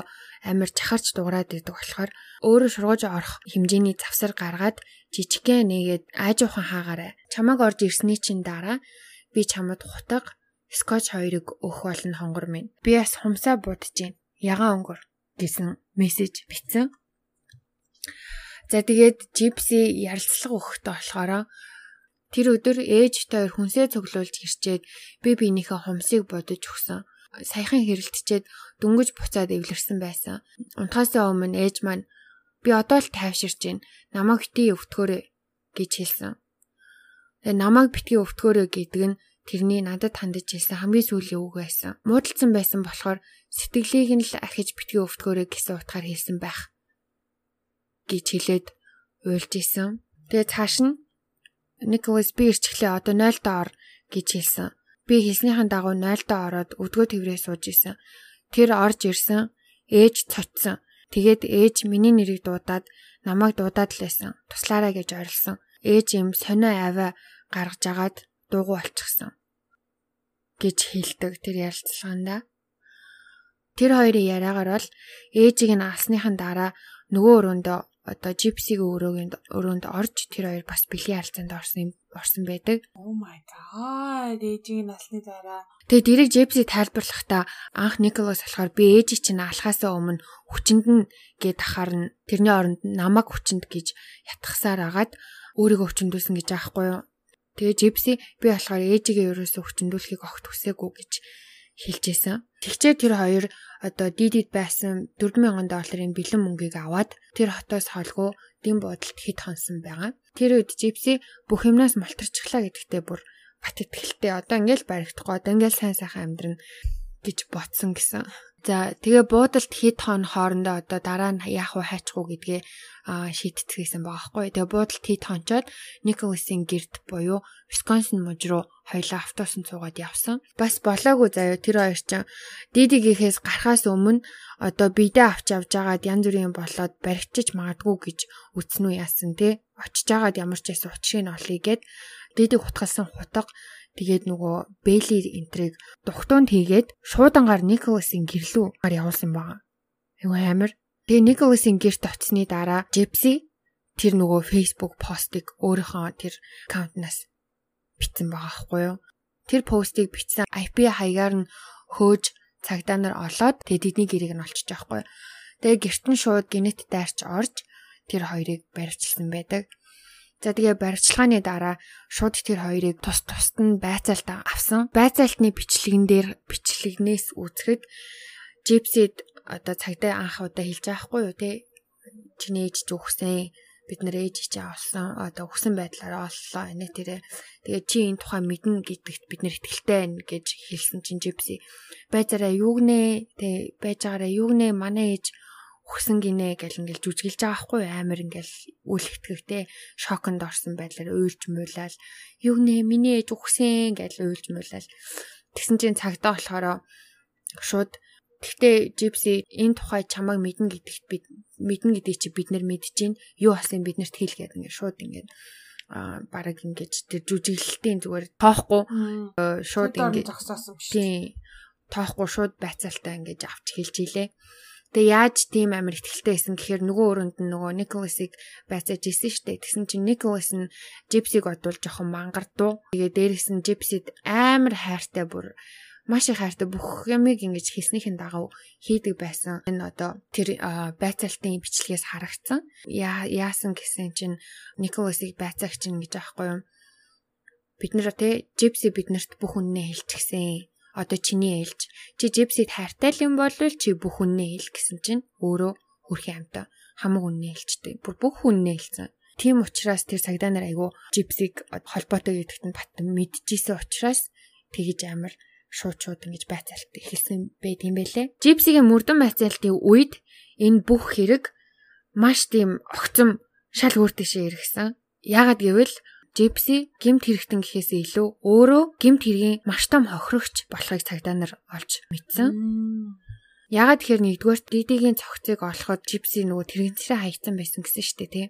амар чахарч дуурайд идэг болохоор өөрөө шургууж орох хэмжээний завсар гаргаад жижигхэн нэгээд аажуухан хаагаарай. Чамаг орж ирсний чинь дараа би чамд хутаг скотч хоёрыг өөх болно хонгор минь. Би бас хумсаа будж гин. Ягаан өнгөр гэсэн мессеж бичсэн. За тэгээд Жипси ярилцлага өгөхдөө болохоор тэр өдөр ээж тойр хүнсээ цуглуулж ирчээд би биенийхээ хумсыг бодож өгсөн саяхан хэрэлтчээд дөнгөж буцаад эвлэрсэн байсан. Унтахаасаа өмнө ээж маань би одоо л тайвширч байна. Намайг битгий өвтгөөрэй гэж хэлсэн. Тэгээ намайг битгий өвтгөөрэй гэдэг нь тэрний надад хандаж хэлсэн хамгийн сүүлийн үг байсан. Муудалцсан байсан болохоор сэтгэлийг нь л архиж битгий өвтгөөрэй гэсэн утгаар хэлсэн байх гэж хэлээд уйлж исэн. Тэгээ цааш нь Николас би ирчихлээ одоо 0 доор гэж хэлсэн. Би хэлснийхэн дагуу 0-д ороод өдгөө тэврээ сууж исэн. Тэр орж ирсэн. Ээж цочсон. Тэгээд ээж миний нэрийг дуудаад намайг дуудаад л байсан. Туслаарай гэж орилсон. Ээж юм сонио аваа гаргаж агаад дуугүй болчихсон. гэж хэлдэг тэр ярилцлаганда. Тэр хоёрын яриагаар бол ээжийг нь алсныхан дараа нөгөө өрөөндөө одоо Gypsy-г өрөөнд өрөөнд орж тэр хоёр бас бэлгийн харилцаанд орсон орсон байдаг. Oh my god. Ээжийн насны дараа. Тэгээ дэрэг Gypsy тайлбарлахдаа анх Nicholas болохоор би ээжийг чинь алхаасаа өмнө хүчинд нь гээд ахаар нь тэрний оронд намайг хүчинд гэж ятгахсаар агаад өөрийгөө хүчндүүлсэн гэж аахгүй юу. Тэгээ Gypsy би болохоор ээжигээ ерөөсөө хүчндүүлэхийг огт хүсээгүй гэж хэлжсэн. Тэгчээ тэр хоёр одоо дидид байсан 4000 долларын бэлэн мөнгийг аваад тэр хотоос холгүй дэм буудалд хит хонсон байгаа. Тэр үед Жипси бүх юмнаас мултарчихлаа гэдэгтээ бүр бат итгэлтэй одоо ингээл баригдахгүй одоо ингээл сайн сайхан амьдрын гэж ботсон гэсэн. За тэгээ буудалд хэд хон хоорондоо одоо дараа нь яах вэ хайчих уу гэдгээ шийдтгийсэн байгаа байхгүй. Тэгээ буудалд хэд хончоод Николасын герд буюу Висконсин муж руу хоёлаа автобусанд суугаад явсан. Бас болоогүй заяа тэр хоёр ч дидигийнхээс гарахаас өмнө одоо бидээ авч явж байгаад янз бүрийн болоод баригчиж магадгүй гэж үтсэн үү яасан те. Очиж байгаад ямар ч яс учрыг нь олъё гэд дидэг хутгалсан хутга Тэгээд нөгөө Бэйли энтриг дугтуунд хийгээд шуудангаар Николасын гэрлүү гар явуулсан байгаа. Айгу амар. Тэгээ Николасын гэрт очсны дараа Джипси тэр нөгөө Facebook постыг өөрийнхөө тэр аккаунтнаас бичсэн байгаа хгүй юу. Тэр постыг бичсэн IP хаягаар нь хөөж цагдаа нар олоод тэгээ тэдний гэрийг нь олчиж байгаа хгүй. Тэгээ гэрт нь шууд генет дайрч орж тэр хоёрыг баривчилсан байдаг. За тэгээ баримтчилгааны дараа шууд тэр хоёрыг тус тусад нь байцаалт авсан. Байцаалтны бичлэгэн дээр бичлэгнээс үзэхэд Джипсид одоо цагдаа анх удаа хэлж байгаа хгүй юу те? Чиний ээж ч өгсөн бид нар ээж чи авсан одоо өгсөн байдлаараа оллоо энэ тэрэ тэгээ чи энэ тухай мэднэ гэдэгт бид нар ихтэй байна гэж хэлсэн чинь Джипси байцаараа юу гинэ тэ байж байгаараа юу гинэ манай ээж өгсөн гинэ гэл ингээл жүжиглж байгаа хгүй амар ингээл үл итгэвтэй шоконд орсон байдлаар уйлж муулаад юу нэ миний ээж өгсөн гэл уйлж муулаад тэгсэн чинь цагдаа болохоор шууд Гэхдээ Gypsy энэ тухай чамайг мэднэ гэдэгт бид мэднэ гэдгийг чи бид нар мэдэж байна. Юу болсон биднэрт хэл гэдэг ингээд шууд ингээд а бараг ингэж тэр жүжиглэлтийн зүгээр тоохгүй шууд ингэж зогсоосон биш. Тийм. Тоохгүй шууд байцаалтаа ингэж авч хэлж илээ. Тэгээ яаж тийм амар ихтэлтэй байсан гэхээр нөгөө өрөөнд нь нөгөө Николасыг байцааж исэн штэ. Тэгсэн чинь Николас нь Джипсиг одвол жоохон мангардуу. Тэгээ дээрээс нь Джипсид амар хайртай бүр маш их хайртай бүх ямыг ингэж хийснийхэн дагав хийдэг байсан. Энэ одоо тэр байцаалтын бичлэгээс харагдсан. Яасан гэсэн чинь Николасыг байцаагч нь гэж аахгүй юм. Бид нэр те Джипси биднэрт бүх үннээ хэлчихсэн одоо чиний ээлж чи Джипсид хайртай юм бол чи бүх үннээ хэл гэсэн чинь өөрөө хөрхийн амтаа хамаг үннээ хэлжтэй. Бүр бүх үннээ хэлсэн. Тийм учраас тэр цагдаа нар айгу Джипсиг холбоотой гэдэгт нь бат мэдчихсэн учраас тэгэж амар шууд шууд ингэж байцаалт эхэлсэн байт юм байлээ. Джипсигийн мөрдөн байцаалтын үед энэ бүх хэрэг маш тийм огцом шал өөртөшөө иргсэн. Яагаад гэвэл Джипси гимт хэрэгтэн гэхээс илүү өөрөө гимт хэргийн маш том хохирогч болохыг цагдаа нар олж мэдсэн. Ягаад тэгэхээр нэгдүгээр дидигийн цогцыг олоход Джипси нөгөө тэрэгцрээ хаягдсан байсан гэсэн шүү дээ тий.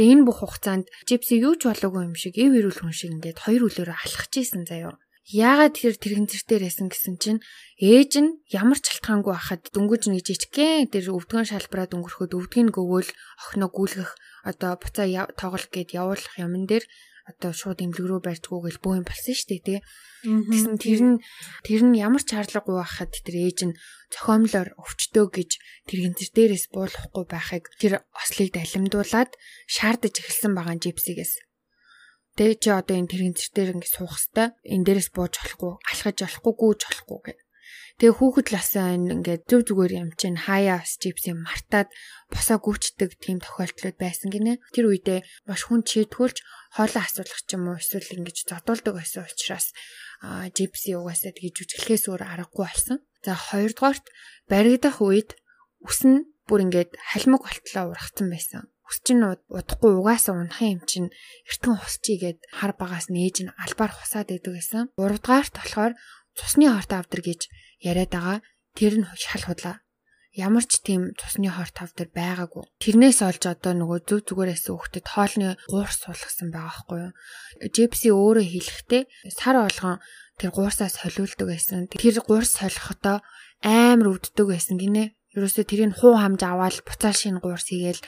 Тэгээ энэ бүх хугацаанд Джипси юу ч болоогүй юм шиг эв эрүүл хүн шиг ингээд хоёр үлээрээ алхаж исэн заяо. Яагаад тэр тэрэгцэр дээр байсан гэсэн чинь ээж нь ямар ч шалтгаангүй байхад дөнгөж нэг жижигхэн тэр өвдгөн шалбараад өнгөрөхөд өвдгийг гөвөөл охиноо гүйлгэх одоо буцаа тоглох гээд явуулах юмн дээр одоо шууд имлэг рүү барьдгүү гэл бөө юм болсон шүү дээ тий. Тэгсэн тэр нь тэр нь ямар ч шаардлагагүй байхад тэр ээж нь зохиомлоор өвчтөө гэж тэр гинзэр дээрээс буулахгүй байхыг тэр ослыг далимдуулаад шаардаж эхэлсэн байгаа джипсигээс. Тэгээ чи одоо энэ тэр гинзэр дээр ингэ суух хэвээр энэ дээрээс бууж болохгүй, алхаж болохгүй, гүйж болохгүй гэх Тэгээ хүүхэд ласаа ингээд зөв зүгээр юм чинь хаяа чипс юм мартаад босоо гүйчдэг тийм тохиолдлууд байсан гинэ. Тэр үедээ маш хүн чийдгүүлж хоолоо асуулах ч юм уу эсвэл ингэж зодуулдаг байсан учраас жипси угаасаа тгий жүжиглэхээс өөр аргагүй болсон. За хоёрдугаарт баригдах үед ус нь бүр ингээд халимаг болтлоо ургацсан байсан. Ус чинь удахгүй угаасаа унахын юм чинь эртхэн хусчигээд хар багаас нээж нь албаар хусаад идэг гэсэн. Гуравдугаарт болохоор цусны хорт авдар гэж яриад байгаа. Тэр нь шал худлаа. Ямар ч тийм цусны хорт авдар байгаагүй. Тэрнээс олж одоо нөгөө зөв зүгээрээс өгөхөд хоолны гуурс суулгасан байгаа байхгүй юу. Джепси өөрөө хэлэхдээ сар болгон тэр гуурсаас солиулдаг байсан. Тэр гуурс солихотоо амар өвддөг байсан гинэ. Ерөөсө тэрийг хуу хамж аваад буцаал шин гуурс хийгээл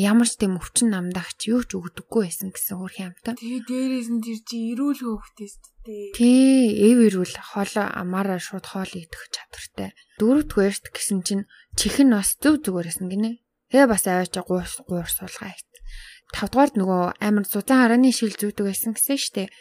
ямар ч тийм өвчин намдагч юу ч өгдөггүй байсан гэсэн хөрхийн амтаа. Тэгээ дээрээс нь тэр чи эрүүл хөвгтэйс тээ. Тий, эв эрүүл хоол амаараа шууд хоол идэх чадвартай. Дөрөвдүгээрт гэсэн чинь чихэн бас зөв зүгээрсэн гинэ. Тэгээ бас аваачаа гуурс гуурс суулгаа. Тавдугаард нөгөө амар зузаан харааны шил зүйдэг байсан гэсэн штэ.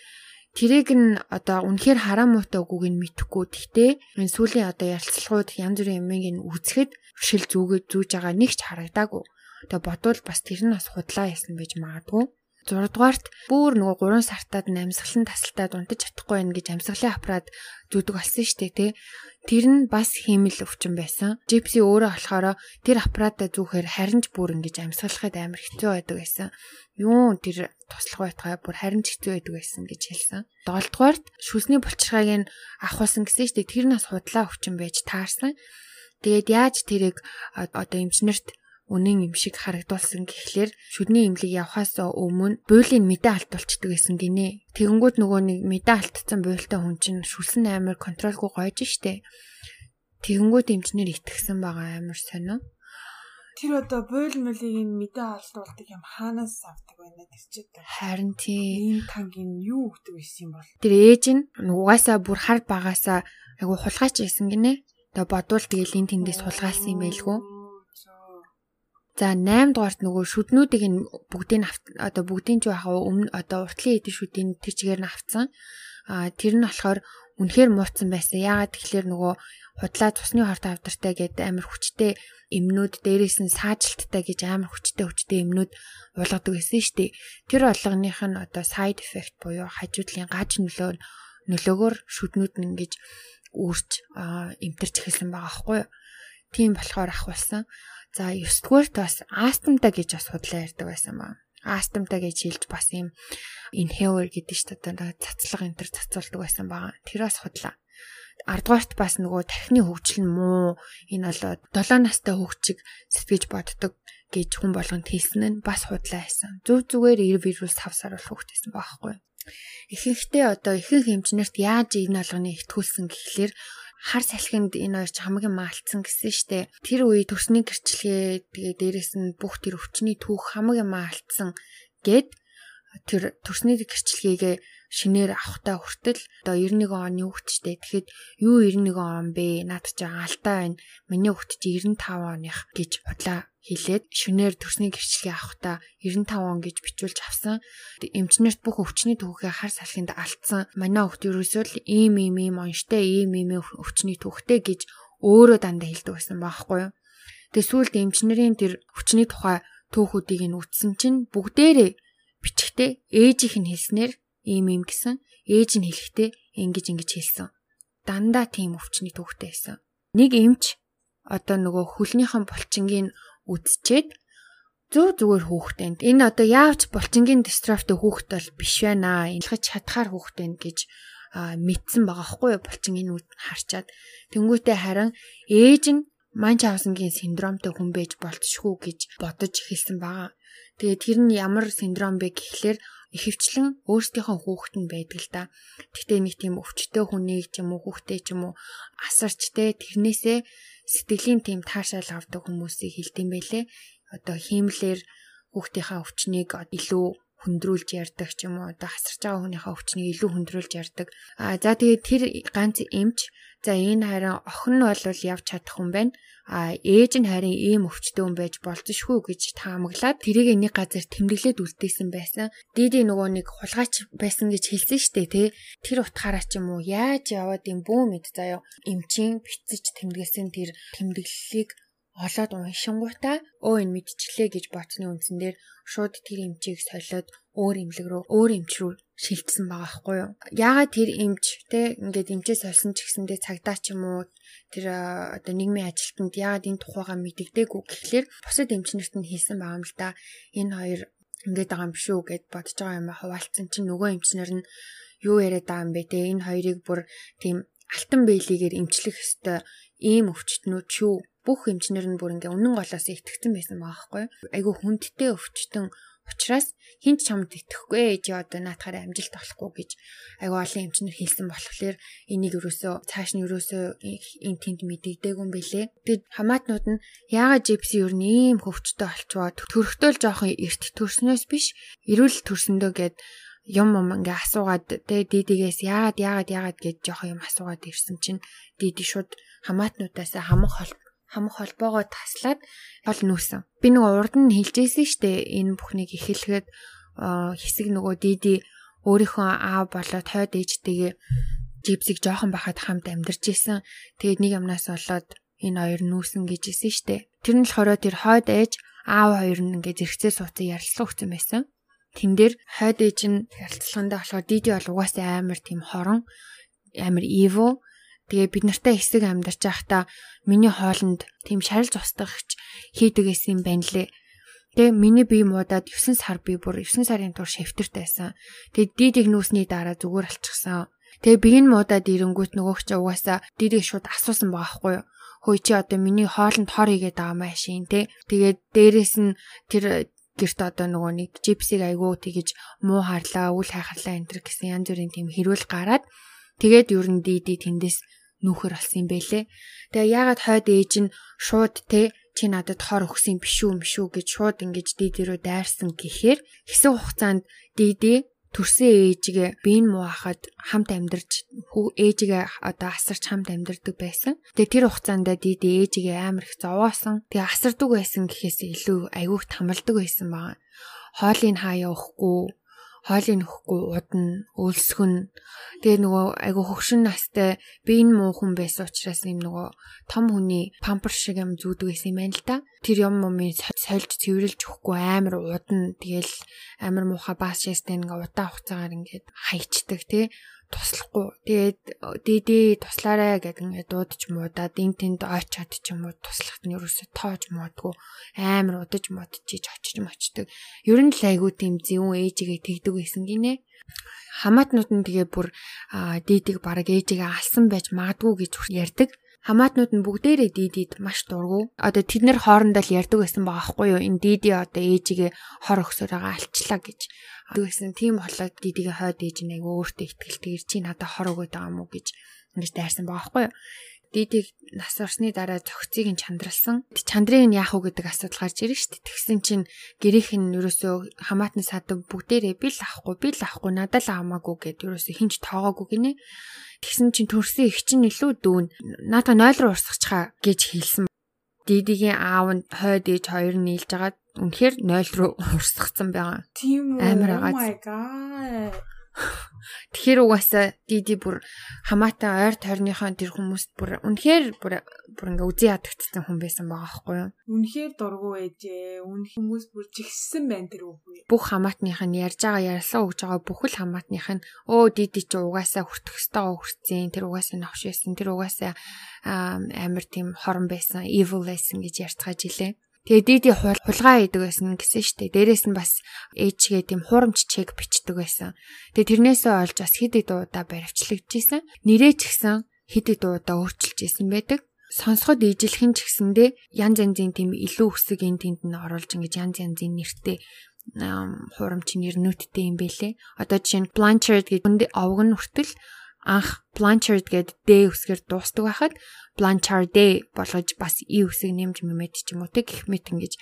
Тэрийг нь одоо үнэхээр хараа муутай үгүйг нь мэдэхгүй. Гэхдээ энэ сүүлийн одоо ярилцлагууд янз бүрийн юмыг нь үзэхэд шил зүүгээд зүүж байгаа нэг ч харагдаагүй. Тэгээ бодвол бас тэр нь бас худлаа ясан байж магадгүй. 6 дугаарт бүр нөгөө 3 сартаад амьсгалан тасалтаад унтаж чадахгүй байх гэж амьсгалын аппарат зүдэг болсон дээ тий. Тэр нь бас хиймэл өвчин байсан. Джипси өөрөө болохоор тэр аппаратаа зүүхээр харин ч бүр ингэж амьсгалахад амар хэцүү байдаг байсан. Юу тэр туслах байтугай бүр харин ч хэцүү байдаг байсан гэж хэлсэн. 7 дугаарт шүсний булчиргааг нь авахулсан гэсэн дээ. Тэр нас худлаа өвчин байж таарсан. Тэгээд яаж тэрийг одоо эмчнэрт үнэн юм шиг харагдуулсан гэхлээр шүдний имлэг явхаас өмнө буйлын мэдээ алдуулцдаг гэсэн гинэ. Тэгэнгүүт нөгөө нэг мэдээ алдсан буйлтай хүн чинь шүлсэн амар контролгүй гойж штэ. Тэгэнгүүт эмчнэр итгэсэн байгаа амар сонио. Тэр одоо буйл мөлийг мэдээ алдуулдаг юм хаанаас авдаг байна тэр чид. Харин тийм тангийн юу өгдөг байсан юм бол. Тэр ээж нь угаасаа бүр хар багаасаа айгу хулгайч байсан гинэ. Тэгээ бодвол тэгэл энэ тэндээс хулгайлсан юм байлгүй. За 8 дугаарт нөгөө шүднүүдийг нь бүгдийг одоо бүгдийн ч яхаа өмнө одоо уртлын эдийн шүдийн тэр чигээр нь авцсан. А тэр нь болохоор үнэхээр мууцсан байсан. Яагаад тэгэхээр нөгөө худлаа цусны хорт авдартай гэдэг амар хүчтэй эмнүүд дээрээс нь саажилттай гэж амар хүчтэй хүчтэй эмнүүд уулгадаг байсан шүү дээ. Тэр болгоных нь одоо side effect буюу хажуудлын гаж нөлөө нөлөөгөөр шүднүүд нь ингэж үүрч эмтэрч эхэлсэн байгаа байхгүй юу? Тийм болохоор ахвалсан. За 9 дугаарт бас астмтай гэж бас худлаа ярьдаг байсан ба. Астмтай гэж хэлж бас юм inhaler гэдэг чинь одоо цацлага энэ төр цацуулдаг байсан байгаа. Тэр бас худлаа. 10 дугаарт бас нөгөө тархины хөгжил нь муу энэ болоод 7 настай хөгжиг сэтгэж боддог гэж хүн болгонд хэлсэн нь бас худлаа байсан. Зүг зүгээр ир вирус хавсаар болох хөгжтэйсэн байхгүй. Ихэнхдээ одоо ихэнх хэмжнэрт яаж энэ алганы итгүүлсэн гэхлээр хар салхинд энэ хоёр ч хамгийн маалтсан гэсэн штэ. Тэр үе төсний гэрчлэгээ тэгээ дээрэс нь бүх тэр өвчний түүх хамгийн маалтсан гэд тэр төсний гэрчлэгээгээ шинээр авахтаа хүртэл одоо 91 оны хүүхдтэй. Тэгэхэд юу 91 он бэ? Наад чи алдаа байна. Миний хүүхд чи 95 оных гэж бодлоо хэлээд шүнээр төрсний гэрчлэгээ авахтаа 95 он гэж бичүүлж авсан. Эмчнэрт бүх өвчний түүхээ хар салхинд алдсан. Манай хүүхд ерөөсөө л ийм ийм ийм онштой ийм ийм өвчний түүхтэй гэж өөрөө дандаа хэлдэг байсан байхгүй юу? Тэгээ сүүлд эмчнэрийн тэр өвчний тухай түүхүүдийг нь үтсэн чинь бүгдээрээ бичгтээ ээжийнх нь хэлснээр ийм ийм гэсэн ээж нь хэлэхдээ ингэж ингэж хэлсэн. Дандаа тийм өвчний түүхтэй байсан. Нэг эмч одоо нөгөө хөлнийхэн булчингийн үдчихэд зөө зүгээр хүүхдэнд энэ одоо яавч булчингийн дистрофтэй хүүхд бол биш байна. Илгэж чадхаар хүүхдэнд гэж мэдсэн байгаа хгүй булчингийн үд харчаад тэнгуүтээ харин ээж нь Манчаусенгийн синдромтой хүн байж болтшгүй гэж бодож эхэлсэн байгаа. Тэгээ тэр нь ямар синдром бэ гэхлээр ихэвчлэн өөрсдийнхөө хүүхэд нь байдаг л да. Гэтэ нэг тийм өвчтөе хүнийг ч юм уу хүүхдээ ч юм уу асарч те тэрнээсээ сэтгэлийн тийм таашаал авдаг хүмүүсийг хэлдэм байлээ. Одоо хиймлэр хүүхдийнхаа өвчнийг илүү хөндрүүлж ярьдаг ч юм уу одоо хасарч байгаа хүнийхээ өвчнийг илүү хөндрүүлж ярьдаг. А за тэгээд тэр ганц эмч за энэ харин охин нь бол явж чадах хүн байна а ээж нь харин ийм өвчтөн хүн байж болцсошгүй гэж таамаглаад тэрийг нэг газар тэмдэглээд үлдээсэн байсан. Дийди нөгөө нэг хулгайч байсан гэж хэлсэн штэ тий. Тэр утгаараа ч юм уу яаж яваад юм бүү мэд заяа эмчийн бицэж тэмдэглэсэн тэр тэмдэглэлийг олоод уншингуудаа өө энэ мэдчихлээ гэж боцны үндсэн дээр шууд тэр эмчийг солиод өөр эмнэлэг рүү өөр эмч рүү шилжсэн байгаа байхгүй юу. Яагаад тэр эмч те ингээд эмчээс олсон ч гэсэндээ цагдаа ч юм уу тэр одоо нийгмийн ажилтнууд яагаад энэ тухайгаа мэддэгдээгүй гэхлээр бусад эмчнэрт нь хэлсэн байгаа юм л да. Энэ хоёр ингээд байгаа юм биш үү гэд бодож байгаа юм а хуваалцсан чинь нөгөө эмчнэр нь юу яриад байгаа юм бэ те энэ хоёрыг бүр тийм алтан бэлигээр эмчлэх ёстой ийм өвчтнүүд шүү бүх эмчнэр нь бүр ингээ үнэн голоос итгэсэн байсан байгаа байхгүй айгу хүндтэй өвчтөн учраас хинч чамд итгэхгүй ээж одоо наатахаар амжилт олохгүй гэж айгу олон эмчнэр хэлсэн болохоор энийг юусоо цааш нь юусоо энэ тэнд мэдэгдээгүй юм бэлээ. Тэгэд хамаатнууд нь яагаад жипси юу нэм хөвчтэй олчваа төрөхтөл жоохон эрт төрснөөс биш эрүүл төрсөндөө гэд юм юм ингээ асуугаад тэ дидигээс яагаад яагаад яагаад гэж жоохон юм асуугаад ирсэн чинь диди шууд хамаатнуудаас хамаг хамаг холбоогоо таслаад бол нүүсэн. Би нэг урд нь хэлжсэн штэ энэ бүхнийг эхлэхэд хэсэг нөгөө диди өөрийнхөө аав болоод хойд ээжтэйгээ жипсиг жоохон байхад хамт амьдарч исэн. Тэгээд нэг юмнаас болоод энэ хоёр нүүсэн гэж хэлсэн штэ. Тэр нь болохоор тэр хойд ээж аав хоёр нь ингээд зэрэгцээ суудсан ярилцлага өгсөн байсан. тэн дээр хойд ээж нь ярилцлагандаа болохоор Диди бол угаасаа амар тийм хорон амар evil Тэгээ бид нартай хэсэг амьдарч байхдаа миний хоолнд тийм шарилж устгахч хийдэг гэсэн юм байна лээ. Тэгээ миний бие муудаад 9 сар би бүр 9 сарын тур шивтэрт байсан. Тэгээ дидиг нүүсний дараа зүгээр алчихсан. Тэгээ би энэ муудаад ирэнгүүт нөгөөх чи угаасаа дидиг шууд асуусан байгаа хгүй юу? Хөөе чи одоо миний хоолнд хор игээд байгаа маа шин тэ. Тэгээд дээрэс нь тэр гэрт одоо нөгөө нэг жипсиг айгуу тэгэж муу харлаа, үл хайхарлаа энэ гэсэн янз бүрийн тийм хэрүүл гараад тэгээд ер нь диди тэндээс нүүхэр болсон юм бэлээ. Тэгээ яагаад хойд ээж нь шууд те чи надад хор өгсөн биш үү мш үү гэж шууд ингэж диди рүү дайрсан гэхээр хэсэг хугацаанд диди төрсөн ээжигээ биен муухад хамт амьдарч хүү ээжигээ одоо асарч хамт амьдардаг байсан. Тэгээ тэр хугацаанд диди ээжигээ амар их зовоосон. Тэгээ асардаг байсан гэхээс илүү айгүйх тамалдаг байсан баа. Хоолыг хаяа өөхгүй хоолыг нөхгүй удна, өлсгөн. Тэгээ нөгөө айгу хөгшин настай би энэ муу хүн байсан учраас юм нөгөө том хүний пампер шиг юм зүүдэг байсан юм байна л да. Тэр юм момын сольж цэвэрлж өгөхгүй амар удна. Тэгэл амар муухай бааш шээстэй ингээ удаан хугацаагаар ингээд хайчдаг тий туслахгүй. Тэгээд дээдээ туслаарай гэдэг ингээд дуудаж муудаад эн тэнд ойчаад ч юм уу туслахт нь ерөөсө тоож муудгүй амар удаж муудчихж очиж мочдөг. Ер нь л айгуу тийм зөвүүн ээжигээ тэгдэг байсан гинэ. Хамаатнууд нь тэгээ бүр дээдэг бараг ээжигээ алсан байж магадгүй гэж ярьдаг. Хамаатнууд нь бүгдээрээ дийдид маш дургу. Одоо тэд нэр хоорондоо л ярьдаг байсан байгаа байхгүй юу? Энэ дийди одоо ээжигээ хор өгсөөрөө алчлаа гэж гэсэн тийм болоод дидигээ хойд ээж нэг өөртөө ихтгэлтэйгэр чи надад хор өгöd байгаа мó гэж ингэж дайрсан байгаа байхгүй юу. Дидиг нас орсны дараа цогцыг нь чандралсан. Чандрыг нь яах вэ гэдэг асуудал гарч ирж шít. Тэгсэн чинь гэрийнх нь ерөөсөө хамаатны садаг бүгдээрээ би л авахгүй, би л авахгүй, надад л авмаагүй гэд ерөөсөө хинч тоогоогүй гинэ. Тэгсэн чинь төрсөн их чинь илүү дүүн. Надаа 0 руу урсгачаа гэж хэлсэн. Дидигийн аав нь хойд ээж хоёр нийлж агаад үнэхээр 0 руу [laughs] урсгацсан байгаа. Тийм үү. Амар агаад. Oh my god. Тэгэхээр угаасаа диди бүр хамаатай ойр тойрныхоо тэр хүмүүст бүр үнэхээр бүр бүр ингээ үзий ядагдсан хүн байсан байгаа байхгүй юу? Үнэхээр дургу ээжээ. Үн хүмүүс бүр жигссэн байна тэр үгүй. Бүх хамаатных нь ярьж байгаа ярьлаа өгж байгаа бүхэл хамаатных нь өө диди чи угаасаа хүртэх ёстойгоо хүртсэн. Тэр угаасаа навш байсан. Тэр угаасаа амар тийм хорон байсан. Evil байсан гэж ярьцгааж илээ. Тэгээ диди хулгай хийдэг байсан гэсэн штэ. Дээрээс нь бас ээжгээ тийм хуурамч чек бичдэг байсан. Тэгээ тэрнээсээ олж бас хэд хэд удаа баривчлагдчихсэн. Нэрээ ч гэсэн хэд хэд удаа өөрчилж исэн байдаг. Сонсоход ижилхэн ч гэсэндээ янз янзын тийм илүү өсөг энэ тэнд нь оруулж ингэж янз янзын нэртэй хуурамч нэрнүүдтэй юм бэлээ. Одоо жишээ нь Blanchard гэдэг овг нь хүртэл анх Blanchard гэдэг D үсгээр дуустдаг байхад Blanchard болгож бас и үсэг нэмж мэмэд ч юм уу те гэх мэт ингэж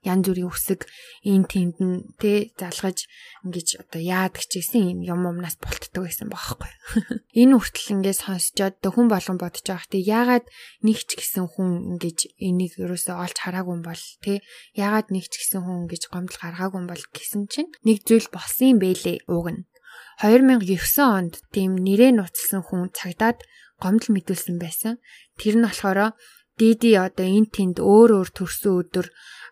янз бүрийн үсэг эн тэнд нь тэ залгаж ингэж одоо яадаг ч гэсэн юм юмнаас болтдог байсан баахгүй. [laughs] Энэ хүртэл ингээд сонсчоод хүн болгон бодож байгаа хэрэг яагаад нэг ч гэсэн хүн ингэж энийг ерөөсөө олж хараагүй юм бол тэ яагаад нэг ч гэсэн хүн ингэж гомдол гаргаагүй юм бол гэсэн чинь нэг зүйл болсон юм бэлээ уг нь. 2009 онд тийм нэрээ нууцлсан хүн цагдаад гомдол мэдүүлсэн байсан. Тэр нь болохоор Диди одоо эн тэнд өөр өөр төрсөн өдөр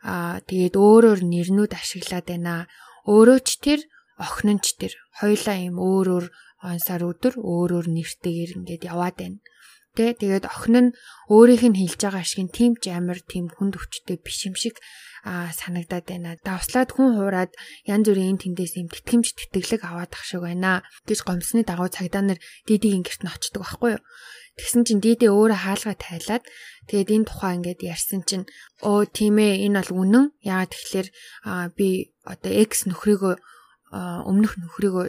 аа тэгээд өөрөөр нэрнүүд ашиглаад байна. Өөрөө ч тэр охин нь ч тэр хоёлаа юм өөр өөр онсаар өдөр өөр өөр нэртэйгээр ингээд яваад байна. Тэ тэгээд охин нь өөрийнх нь хэлж байгаа шиг тийм ч амар тийм хүнд өвчтэй биш юм шиг аа санагдаад байна. Давслаад хүн хуураад янз бүрийн тэндээс юм тэтгэмж тэтгэлэг аваад ах шиг байна гэж гомсны дагуу цагдаа нар дидигийн герт нь очдөг байхгүй юу? Тэгсэн чинь дидэ өөрөө хаалгаа тайлаад тэгээд энэ тухай ингээд ярьсан чинь өө тийм ээ энэ бол үнэн. Яагаад тэгэхээр би одоо X нөхрийгөө өмнөх нөхрийгөө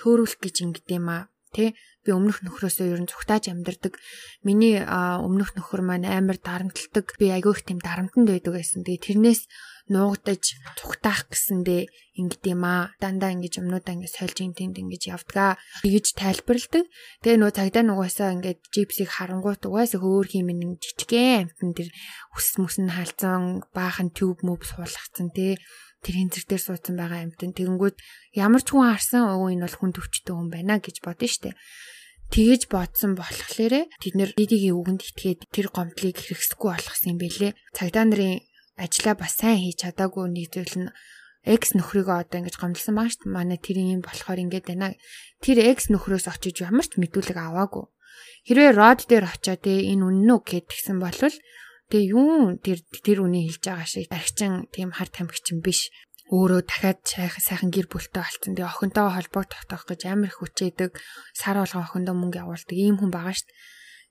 төөрүүлэх гэж ингэдэм аа тий би өмнөх нөхрөөсөө ер нь цугтааж амьдардаг. Миний өмнөх нөхөр маань амар дарамтлагдаг. Би айгүй их тийм дарамтанд байдаг байсан. Тэгээ тэрнээс нуугдаж цугтаах гэсэндээ ингэд юм аа. Дандаа ингэж юмнуудаа ингэ сольж ин тэнд ингэж явдгаа. Тэгэж тайлбарладаг. Тэгээ нөө цагдаа нугасаа ингээд жипсийг харангуут угаасаа хөөр химэн жижигхэн амтан тэр ус мөс нь халзан баахан тюб мөв суулгацсан тий тэр хинцэр дээр суудсан байгаа амтэн тэгэнгүүт ямар ч хүн харсан өө энэ бол хүн төвчтэй хүн байна гэж бодсон штэ. Тэгэж бодсон болохоор тэд нэр дидигийн үгэнд итгээд тэр гомдлыг хэрэгсэхгүй болгосон юм бэлээ. Цагдаа нарын ажлаа бас сайн хийж чадаагүй нэг зүйл нь экс нөхрийгөө одоо ингэж шүү дээ. Манай тэрийн юм болохоор ингэж байна. Тэр экс нөхрөөс очиж ямар ч мэдүүлэг аваагүй. Хэрвээ род дээр очиод энэ үнэн үү гэдгсэн болвол тэгээ юу тэр тэр үнийг хэлж байгаа шиг архичин тийм хар тамхичин биш өөрөө дахиад сайхан гэр бүлтэй болцсон. Тэгээ охинтойгоо холбоо тогтоох гэж амар их хүчээдэг, сар болгон охиндоо мөнгө явуулдаг ийм хүн байгаа дээ.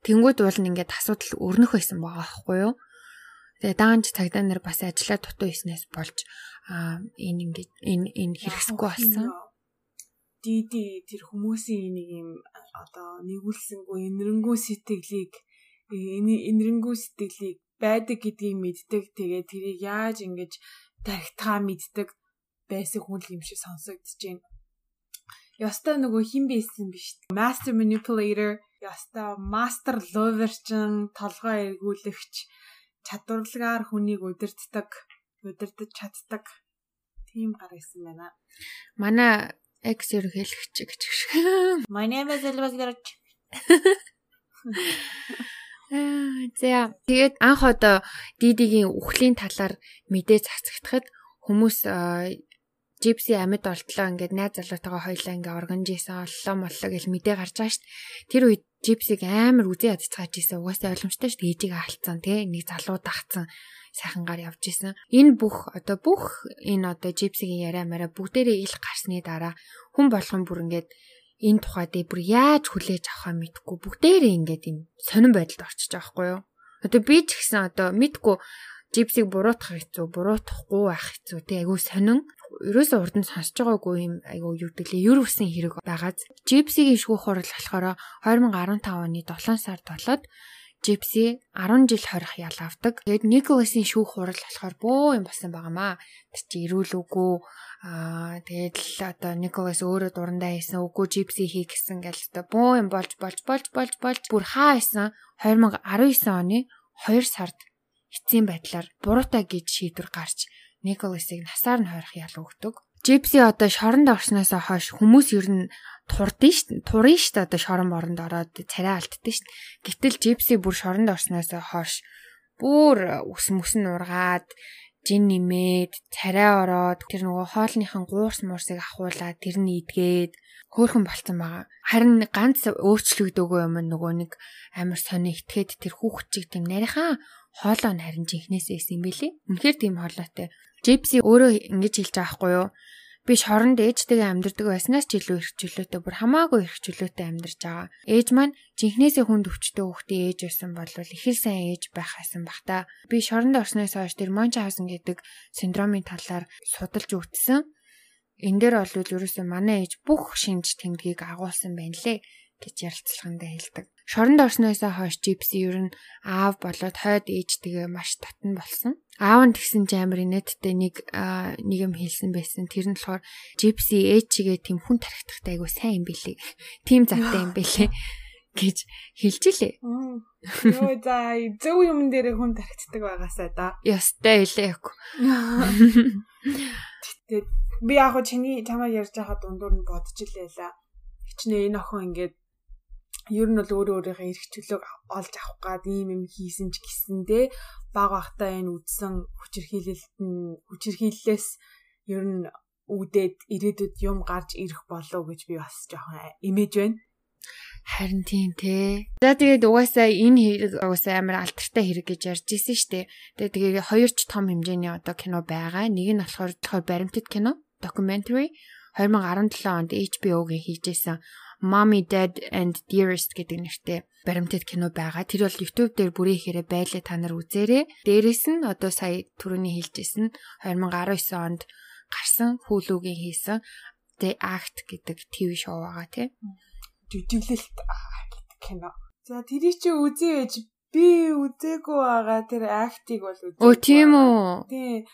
Тэнгүүд бол ингээд асуудал өрнөх байсан байгаа байхгүй юу? Тэгээ даанч цагдаа нар бас ажиллаа дутуу хийснээс болж аа энэ ингээд энэ энэ хэрэгсэхгүй болсон. Диди тэр хүмүүсийн нэг юм одоо нэгүүлсэнгүй энэрнгүү сэтгэлийг энэрнгүү сэтгэлийг байдаг гэдгийг мэддэг. Тэгээ тэрийг яаж ингэж тархитгаа мэддэг байсан хүн юм шиг сонсогдож байна. Яста нөгөө хин байсан биш. Master manipulator, яста master lover чин толгой эргүүлэгч чадварлагаар хүнийг удирддаг, удирдах чаддаг тийм гар исэн байна. Манай экс ерөнхийлөгч гэж. My name is [laughs] Elizabeth. За тэгээд анх одоо дидигийн үхлийн талаар мэдээ цацагдахад хүмүүс Жипси амьд олдлоо ингээд найз залуутайгаа хоёлаа ингээ органж ийсэн оллоо моллоо гэж мэдээ гарч байгаа дээ. Тэр үед Жипсиг амар үзээ ядцгааж ийсэн. Угаасаа ойлгомжтой дээ. Ээжийг алдсан тий нэг залуу дагцсан сайхангаар явж исэн. Энэ бүх одоо бүх энэ одоо Жипсигийн яриа мараа бүгдээрээ ил гарсны дараа хүн болгон бүр ингээд энэ тухай дээр бүр яаж хүлээж авахаа мэдгүй бүгдээрээ ингээд юм сонирн байдалд орчиж байгаа хгүй юу. Одоо би ч гэсэн одоо мэдгүй жипсиг буруутгах хэцүү, буруутгахгүй байх хэцүү тий айгүй сонин. Ерөөсөө урд нь сонсож байгаагүй юм айгүй юу гэвэл ер усын хэрэг байгааз. Жипсигийн шүүх хурал болохоор 2015 оны 7 сард болоод Жипси 10 жил хорих ял авдаг. Тэгээд Николасын шүүх хурал болохоор бөө юм болсон байгаамаа. Тэр чи ирүүл үгүй аа тэгээд л одоо Николас өөрөө дурандаа хийсэн үгүй Жипси хий гэсэн гэл одоо бөө юм болж болж болж болж болж бүр хаа исэн 2019 оны 2 сард эцсийн байдлаар буруутай гэж шийдвэр гарч Николасыг насаар нь хорих ял өгдөг. Жипси одоо шоронд орсноос хойш хүмүүс ер нь турдын ш турын ш одоо шорон боронд ороод царай алддсан ш. Гэтэл Жипси бүр шоронд орсноос хойш бүр ус мөс нь ургаад жин нэмээд царай ороод тэр нөгөө хоолныхан гуурс муурсыг ахуулаад тэр нь идгээд хөөхөн болцсон байгаа. Харин ганц өөрчлөгдөөгүй юм нөгөө нэг амар сони итгээд тэр хүүхчиг тийм нарийнхаа хоолоо нь харин жинхнээс ийсэн юм билий. Үнэхээр тийм хоолойтой. Жипси өөрөө ингэж хэлж байгаа хгүй юу? Би шоронд ээжтэйгээ амьдардаг байснаас ч илүү их чөлөөтэй бүр хамаагүй их чөлөөтэй амьдарч байгаа. Ээж маань жинхнээсээ хүнд өвчтөө хүүхдээ ээж байсан бол их л сайн ээж байх байсан бах та. Би шоронд орсноос хойш тэр Мончхаузен гэдэг синдромын талаар судалж үтсэн. Эн дээр бол ерөөсөө манай ээж бүх шинж тэмдгийг агуулсан байна лээ гэж ярилцлагандаа хэлдэг. Шоронд орсноос хойш Жипси ер нь аав болоод хойд ээжтэйгээ маш татан болсон. Аав нь тэгсэн ч амар инээдтэй нэг нэг юм хэлсэн байсан. Тэр нь болохоор Жипси ээжигээ тийм хүн тархитахтай айгу сайн юм билий. Тим заттай юм билий [laughs] гэж хэлж илээ. Йоо за зөв юм дээр хүн тархитдаг байгаасаа да. Ястай илээ яг. [laughs] Тэгээд би яг чиний чамаа ярьж байхад дундуур нь бодож илээ л. Хичнээн энэ охин ингээд ер нь бол өөрөө өөрийнхөө эрх чөлөөг олж авах гад ийм юм хийсэн ч гэсэндээ баг багтаа энэ үдсэн хүчирхийлэлт нь хүчирхийллээс ер нь үүдээд ирээдүйд юм гарч ирэх болов гэж би бас жоохон имэж байна. Харин тийм те. За тэгээд угаасаа энэ хэрэг угаасаа амар алдартай хэрэг гэж ярьж ирсэн дээ. Тэгээд тэгээд хоёр ч том хэмжээний одоо кино байгаа. Нэг нь болохоор болохоор баримтат кино, documentary 2017 онд HBO-гийн хийжсэн Mommy Dad and Dearest гэдэг нэртэй баримтат кино байгаа. Тэр бол YouTube дээр бүрээхээрээ байлаа та нар үзээрэй. Дээрээс нь одоо сая түрүүний хэлжсэн 2019 онд гарсан Hulu-гийн хийсэн The Act гэдэг ТV шоу байгаа тийм. Жүжиглэлт гэдэг кино. За тэрий чи үзээ ээж Би үзээгүй байгаа тэр актиг бол үзээ. Өө тийм үү. Тий.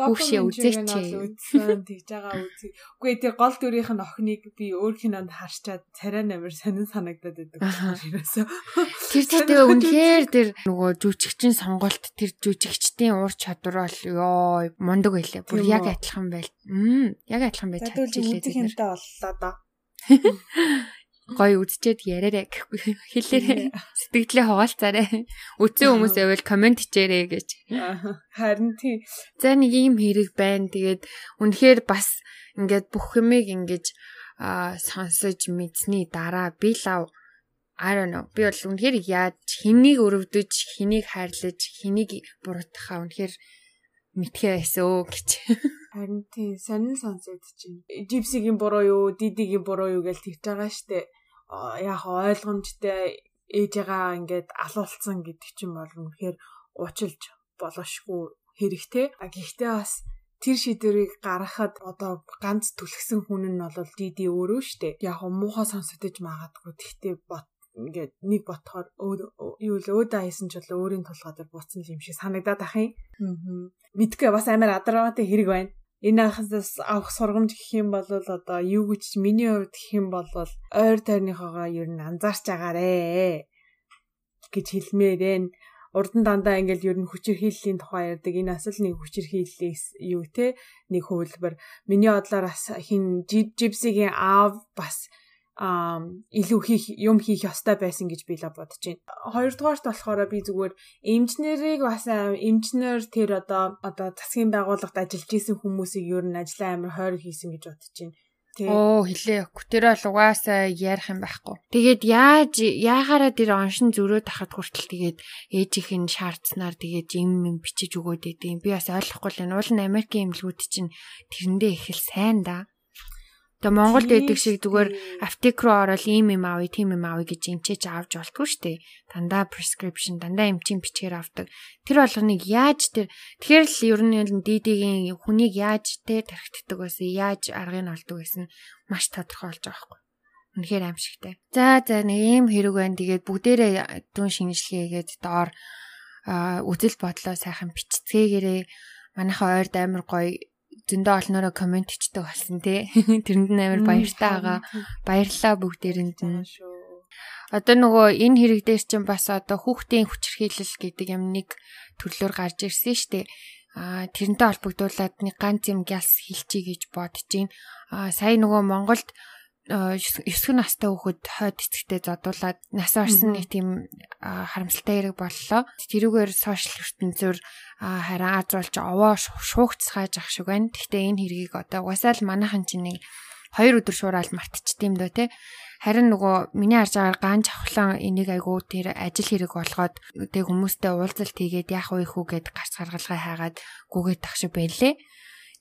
Хүүшээ үзээч. Үзсэн тэгж байгаа үзээ. Үгүй тэр гол дүрийнх нь охиныг би өөр кинонд харчаад царай намир сонин санагдаад байдаг. Тэр зүйтэй үнэхээр тэр нөгөө жүжигчин сонголт тэр жүжигчдийн уур чадвар бол ёо мундаг байлаа. Бүр яг адилхан байл. Мм яг адилхан байж чадчихлээ тэр. Тэр боллоо доо. [laughs] гоё үдчихэд яриарэ гэхгүй [laughs] хэлээрээ сэтгэлээ хуваалцаарэ. Үтсэн хүмүүс байвал комент хийчээрэй гэж. Харин тий. За нэг юм хэрэг байна. Тэгээд үнэхээр бас ингээд бүх юмыг ингэж сонсож мэдсний дараа би лав I don't know. Би бол үнэхээр яаж хэнийг өрөвдөж, хэнийг хайрлаж, хэнийг буруутгахаа үнэхээр мэдхээ байсан өө гэж. [laughs] Харин тийм сонин сонсогдож байна. Жипсигийн буруу юу, дидигийн буруу юу гэж тэгж байгаа штэ. Яг ойлгомжтой ээжээгаа ингээд алуулсан гэдэг чинь бол үнэхээр уучлж болошгүй хэрэгтэй. А гэхдээ бас тэр шийдвэрийг гаргахад одоо ганц түлхсэн хүн нь бол диди өөрөө штэ. Яг муухай сонсогдож магадгүй. Тэгтээ бот ингээд нэг ботхоор юу л өөдөө хайсан ч бол өөрийн тулгаа дээр буцсан юм шиг санагдаад ах юм. Аа. Мэдгүй бас амар адаргаатай хэрэг байна. Энэ анхаас авах сургамж гэх юм бол одоо юу гэж миний хувьд гэх юм бол ойр тойрныхоогоо ер нь анзаарч агаарэ гэж хэлмээрэн урдан дандаа ингээл ер нь хүчирхийллийн тухай ярьдаг. Энэ асал нэг хүчирхийллээс юу те? Нэг хөвлбөр миний бодлоор хин жипсигийн аав бас а илүү хийх юм хийх ёстой байсан гэж би л бодож байна. Хоёрдугаарт болохоор би зүгээр эмчнэрийг бас эмчнэр тэр одоо одоо засгийн байгууллагт ажиллаж исэн хүмүүсийг ер нь ажлаа амар хойр хийсэн гэж бодож байна. Оо хэлээ. Тэр бол угаасаа ярих юм байхгүй. Тэгээд яаж яагаараа тэр оншин зөрөөд тахад хүртэл тэгээд ээжийнх нь шаардсанаар тэгээд юм юм бичиж өгөөд идэв. Би бас ойлгохгүй л энэ уул нь Америкийн эмнэлгүүд чинь тэрэндээ их л сайн да. Тэгээ Монголд байдаг шиг зүгээр аптек руу ороод ийм юм авъя, тийм юм авъя гэж эмчээж авч болтгүй шүү дээ. Дандаа prescription, дандаа эмчийн бичгээр авдаг. Тэр болгоныг яаж тэр тэгэхээр л ер нь дидигийн хүнийг яаж те тархитдаг байсан, яаж аргыг олдог байсан маш тодорхой болж байгаа байхгүй. Үнэхээр аимшигтай. За за нэг ийм хэрэг байна. Тэгээд бүгдээрээ дүн шинжилгээгээд доор үзэл бодлоо сайхан бичцгээгээрээ манайхаа ойрд амар гоё зөндөө олноороо комент ичдэг болсон тий. [laughs] Тэрэнд нь амар баяртай байгаа. Баярлалаа бүгдээрэнд нь. Одоо нөгөө энэ хэрэг дээр чинь бас одоо хүүхдийн хүчирхийлэл гэдэг юм нэг төрлөөр гарч ирсэн шүү дээ. Аа тэрнтэй холбогдуулаад нэг ганц юм гялс хэлчихье гэж бодож байна. Аа сая нөгөө Монголд 9 настай хүүхэд хойд эцэгтэй зодуулаад нас орсон нэг тийм харамсалтай хэрэг боллоо. Тэрүүгээр сошиал ертөнцөөр харин Аз болж овоо шуугцгааж ах шиг байна. Гэхдээ энэ хэргийг одоо угасаал манайхан чинь нэг хоёр өдөр шуураад мартчихдээ юм дөө те. Харин нөгөө миний харж байгаа ганж авхлан энийг айгуу тэр ажил хэрэг болгоод тэг хүмүүстэй уулзалт хийгээд яах вэ хүү гэд гарц гаргалгаа хайгаад гүгээд тах шиг байлээ.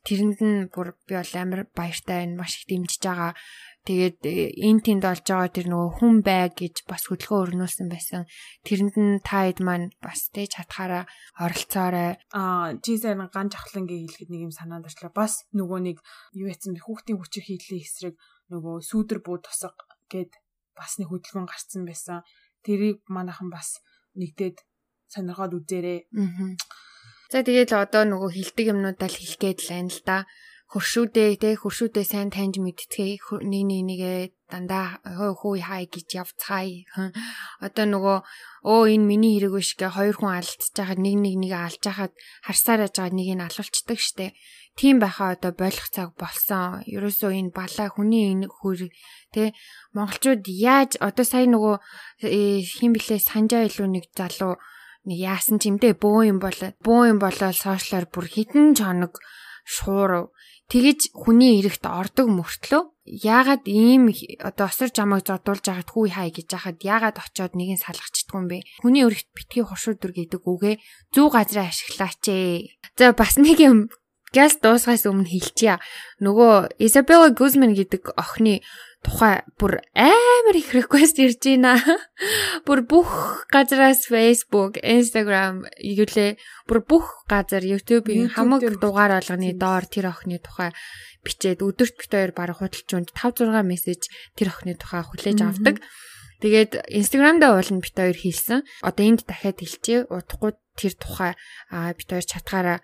Тэрэнд нь бүр би бол амар баяртай байна. Маш их дэмжиж байгаа Тэгээд энэ тэнд олж байгаа тэр нөгөө хүн бай гэж бас хөдөлгөөн өрнүүлсэн байсан. Тэрэнд нь таад маань бас тэж хатахаараа оролцоорой. Аа, жисэн ган жахлангийн хэлэхэд нэг юм санаанд орчлоо. Бас нөгөө нэг юу яцсан бэ? Хүүхдийн хүчээр хийлийн эсрэг нөгөө сүүдэр буу тусаг гэд бас нэг хөдөлгөөн гарцсан байсан. Тэрийг манайхан бас нэгдээд сонирхоод үзээрэй. Аа. За тэгээд л одоо нөгөө хилдэг юмнуудаа л хэлгээд л байна л да хуршүүдээ те хуршүүдээ сайн таньж мэдтгээ нэг нэг нэгээ дандаа хөө хай гэж явцгаая. Одоо нөгөө өө энэ миний хэрэг биш гэ хоёр хүн алдчихж байхад нэг нэг нэг алж байхад харсаар яж байгаа нэг нь алуулцдаг штэ. Тийм байхаа одоо болох цаг болсон. Ерөөсөө энэ балаа хүний энэ хөр тэ монголчууд яаж одоо сая нөгөө э, хин блэ санжаа илүү нэг залуу яасан ч юмдээ бөө юм болоо бөө юм болоо сошиалар бүр хитэн чоног шуурав Тэгэж хүний эрэхт ордог мөртлөө яагаад ийм одоо осор жамаг зодуулж яхад хүү хай гэж яхад яагаад очиод нэгийг салгачдгүй юм бэ? Хүний эрэхт битгий хуршууdur гэдэг үгээ зөв газраа ашиглаач ээ. За бас нэг юм газ дуусгаас өмнө хэлчихье. Нөгөө Isabella Guzman гэдэг охины тухай бүр амар их request ирж байна. [laughs] Бүр бүх газраас Facebook, Instagram юулээ бүр бүх газар YouTube-ийн хамаг дугаар болгоны доор тэр охины тухай бичээд өдөрт бит хоёр баг худалчуунд 5 6 мессеж тэр охины тухай хүлээж авдаг. Тэгээд Instagram дээр уулын бит хоёр хийсэн. Одоо энд дахиад хэлчихье. Удахгүй тэр тухай бит хоёр чатгаараа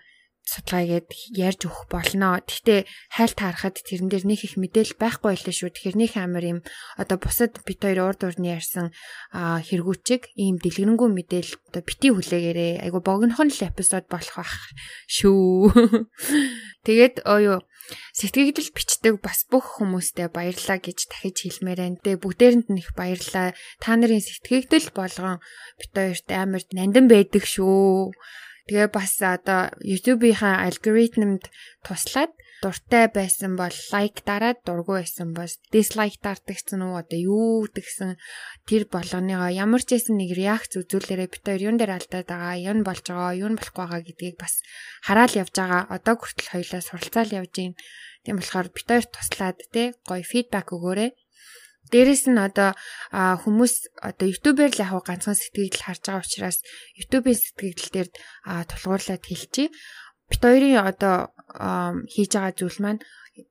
судалгаагээд ярьж өгөх болно. Гэхдээ хайлт харахад тэрэн дээр нэг их мэдээлэл байхгүй байлаа шүү. Тэгэхээр нэг амар юм одоо бусад бит хоёр урд урны ярьсан хэрэгүүчиг ийм дэлгэрэнгүй мэдээлэл одоо бити хүлээгээрээ айгу богинохон л эпизод болох бах шүү. [laughs] Тэгээд юу сэтгэгдэл бичдэг бас бүх хүмүүстээ баярлаа гэж дахиж хэлмээр байна. Тэгээ бүгдээрэнд нь их баярлаа. Та нарын сэтгэгдэл болгон бит хоёрт амар нандин байдаг шүү. Тэгээ бас одоо YouTube-ийнхаа алгоритмд туслаад дуртай байсан бол лайк дараад дургүй байсан бол дислайк дардагцсан уу одоо юу гэдгсэн тэр болгоныгоо ямар ч байсан нэг реакц үзүүлээрээ бид хоёр юун дээр алдаад байгаа юу болж байгаа юу болохгүй байгаа гэдгийг бас хараал явж байгаа. Одоо хүртэл хоёлаа суралцаал явж гин. Тийм болохоор бид хоёр туслаад те гоё фидбек өгөөрэй Дээрэс нь одоо хүмүүс одоо YouTube-ээр л яг ганцхан сэтгэгдэл харж байгаа учраас YouTube-ийн сэтгэгдэл дээр тулгуурлаад хэлчихье бит хоёрын одоо хийж байгаа зүйл маань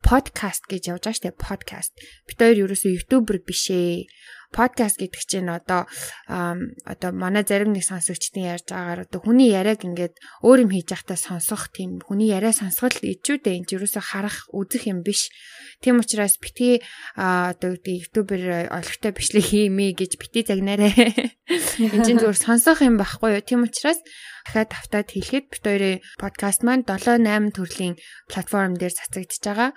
подкаст гэж явж байгаа шүү дээ подкаст. Бит хоёр ерөөсөө ютубер биш ээ подкаст гэдэг чинь одоо одоо манай зарим нэг сонсогчдын ярьж байгаагаар одоо хүний яриаг ингээд өөр юм хийж байхдаа сонсох тийм хүний яриа сонсгол ичүүдээ энэ юусоо харах үзэх юм биш. Тийм учраас битгий одоо ютубер олигтой бичлэг хиймээ гэж битгий загнаарэ. [laughs] Энд чинь зүгээр сонсох юм байхгүй юу? Тийм учраас дахиад автаад хэлэхэд бит хоёрын подкаст маань 7 8 төрлийн платформ дээр цацагдж байгаа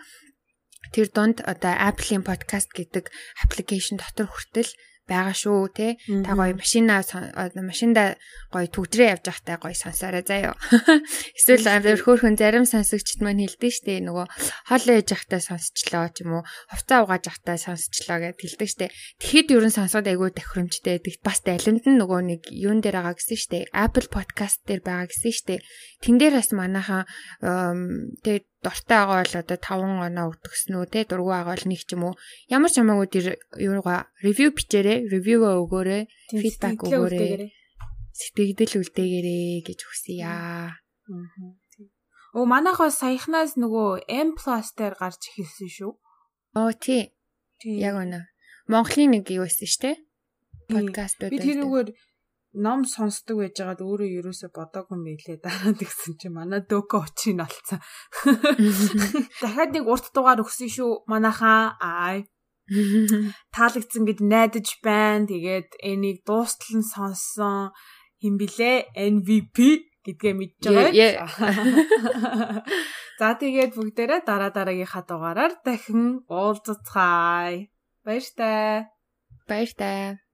тэр донд одоо Apple-ийн podcast гэдэг аппликейшн дотор хүртэл байгаа шүү те. Та гоё машина машинда гоё төгдрөө явж байхдаа гоё сонсоорой заяа [laughs] эсвэл хөөхөн зарим сонсогчд маань хэлдэг штэ нөгөө хоол ээж байхдаа сонсчлоо ч юм уу хувцас угааж байхдаа сонсчлоо гэд хэлдэг штэ. Тэгэхэд ерөн сонсоод айгүй тохиромжтой байдаг. Бас алимд нь нөгөө нэг юун дээр байгаа гэсэн штэ. Apple podcast дээр байгаа гэсэн штэ. Тэн дээр бас манайхан тэгээд дуртай байгаа бол одоо 5 оноо өгдөгсөн үү те дургүй байгаа бол нэг ч юм уу ямар ч хамаагүй тэр юугаа ревю бичээрэй ревюгаа өгөөрэй фидбек өгөөрэй сэтгэгдэл үлдээгээрэй гэж хүсье аа Оо манайхаас саяхнаас нөгөө M+ дээр гарч ирсэн шүү. Оо тий. Яг үнэ. Монголын нэг юу байсан шүү, тэ? Подкастууд. Би тэрүүгээр ном сонсдог байж байгаад өөрөө ерөөсө бодоогүй мэлээ дараад [laughs] гисэн чи манай дөкө очийн олцсон. [laughs] Дахиад нэг урт дугаар өгсөн шүү манайхаа. Аа. [laughs] Таалагдсан гэд найдаж байна. Тэгээд энийг дуустал нь сонссон хин блэ MVP гэдгээ мэдж байгаа. За тэгээд бүгдээрээ дараа дараагийнхаа дугаараар дахин уулзцгаая. Баяр таа. Баяр таа.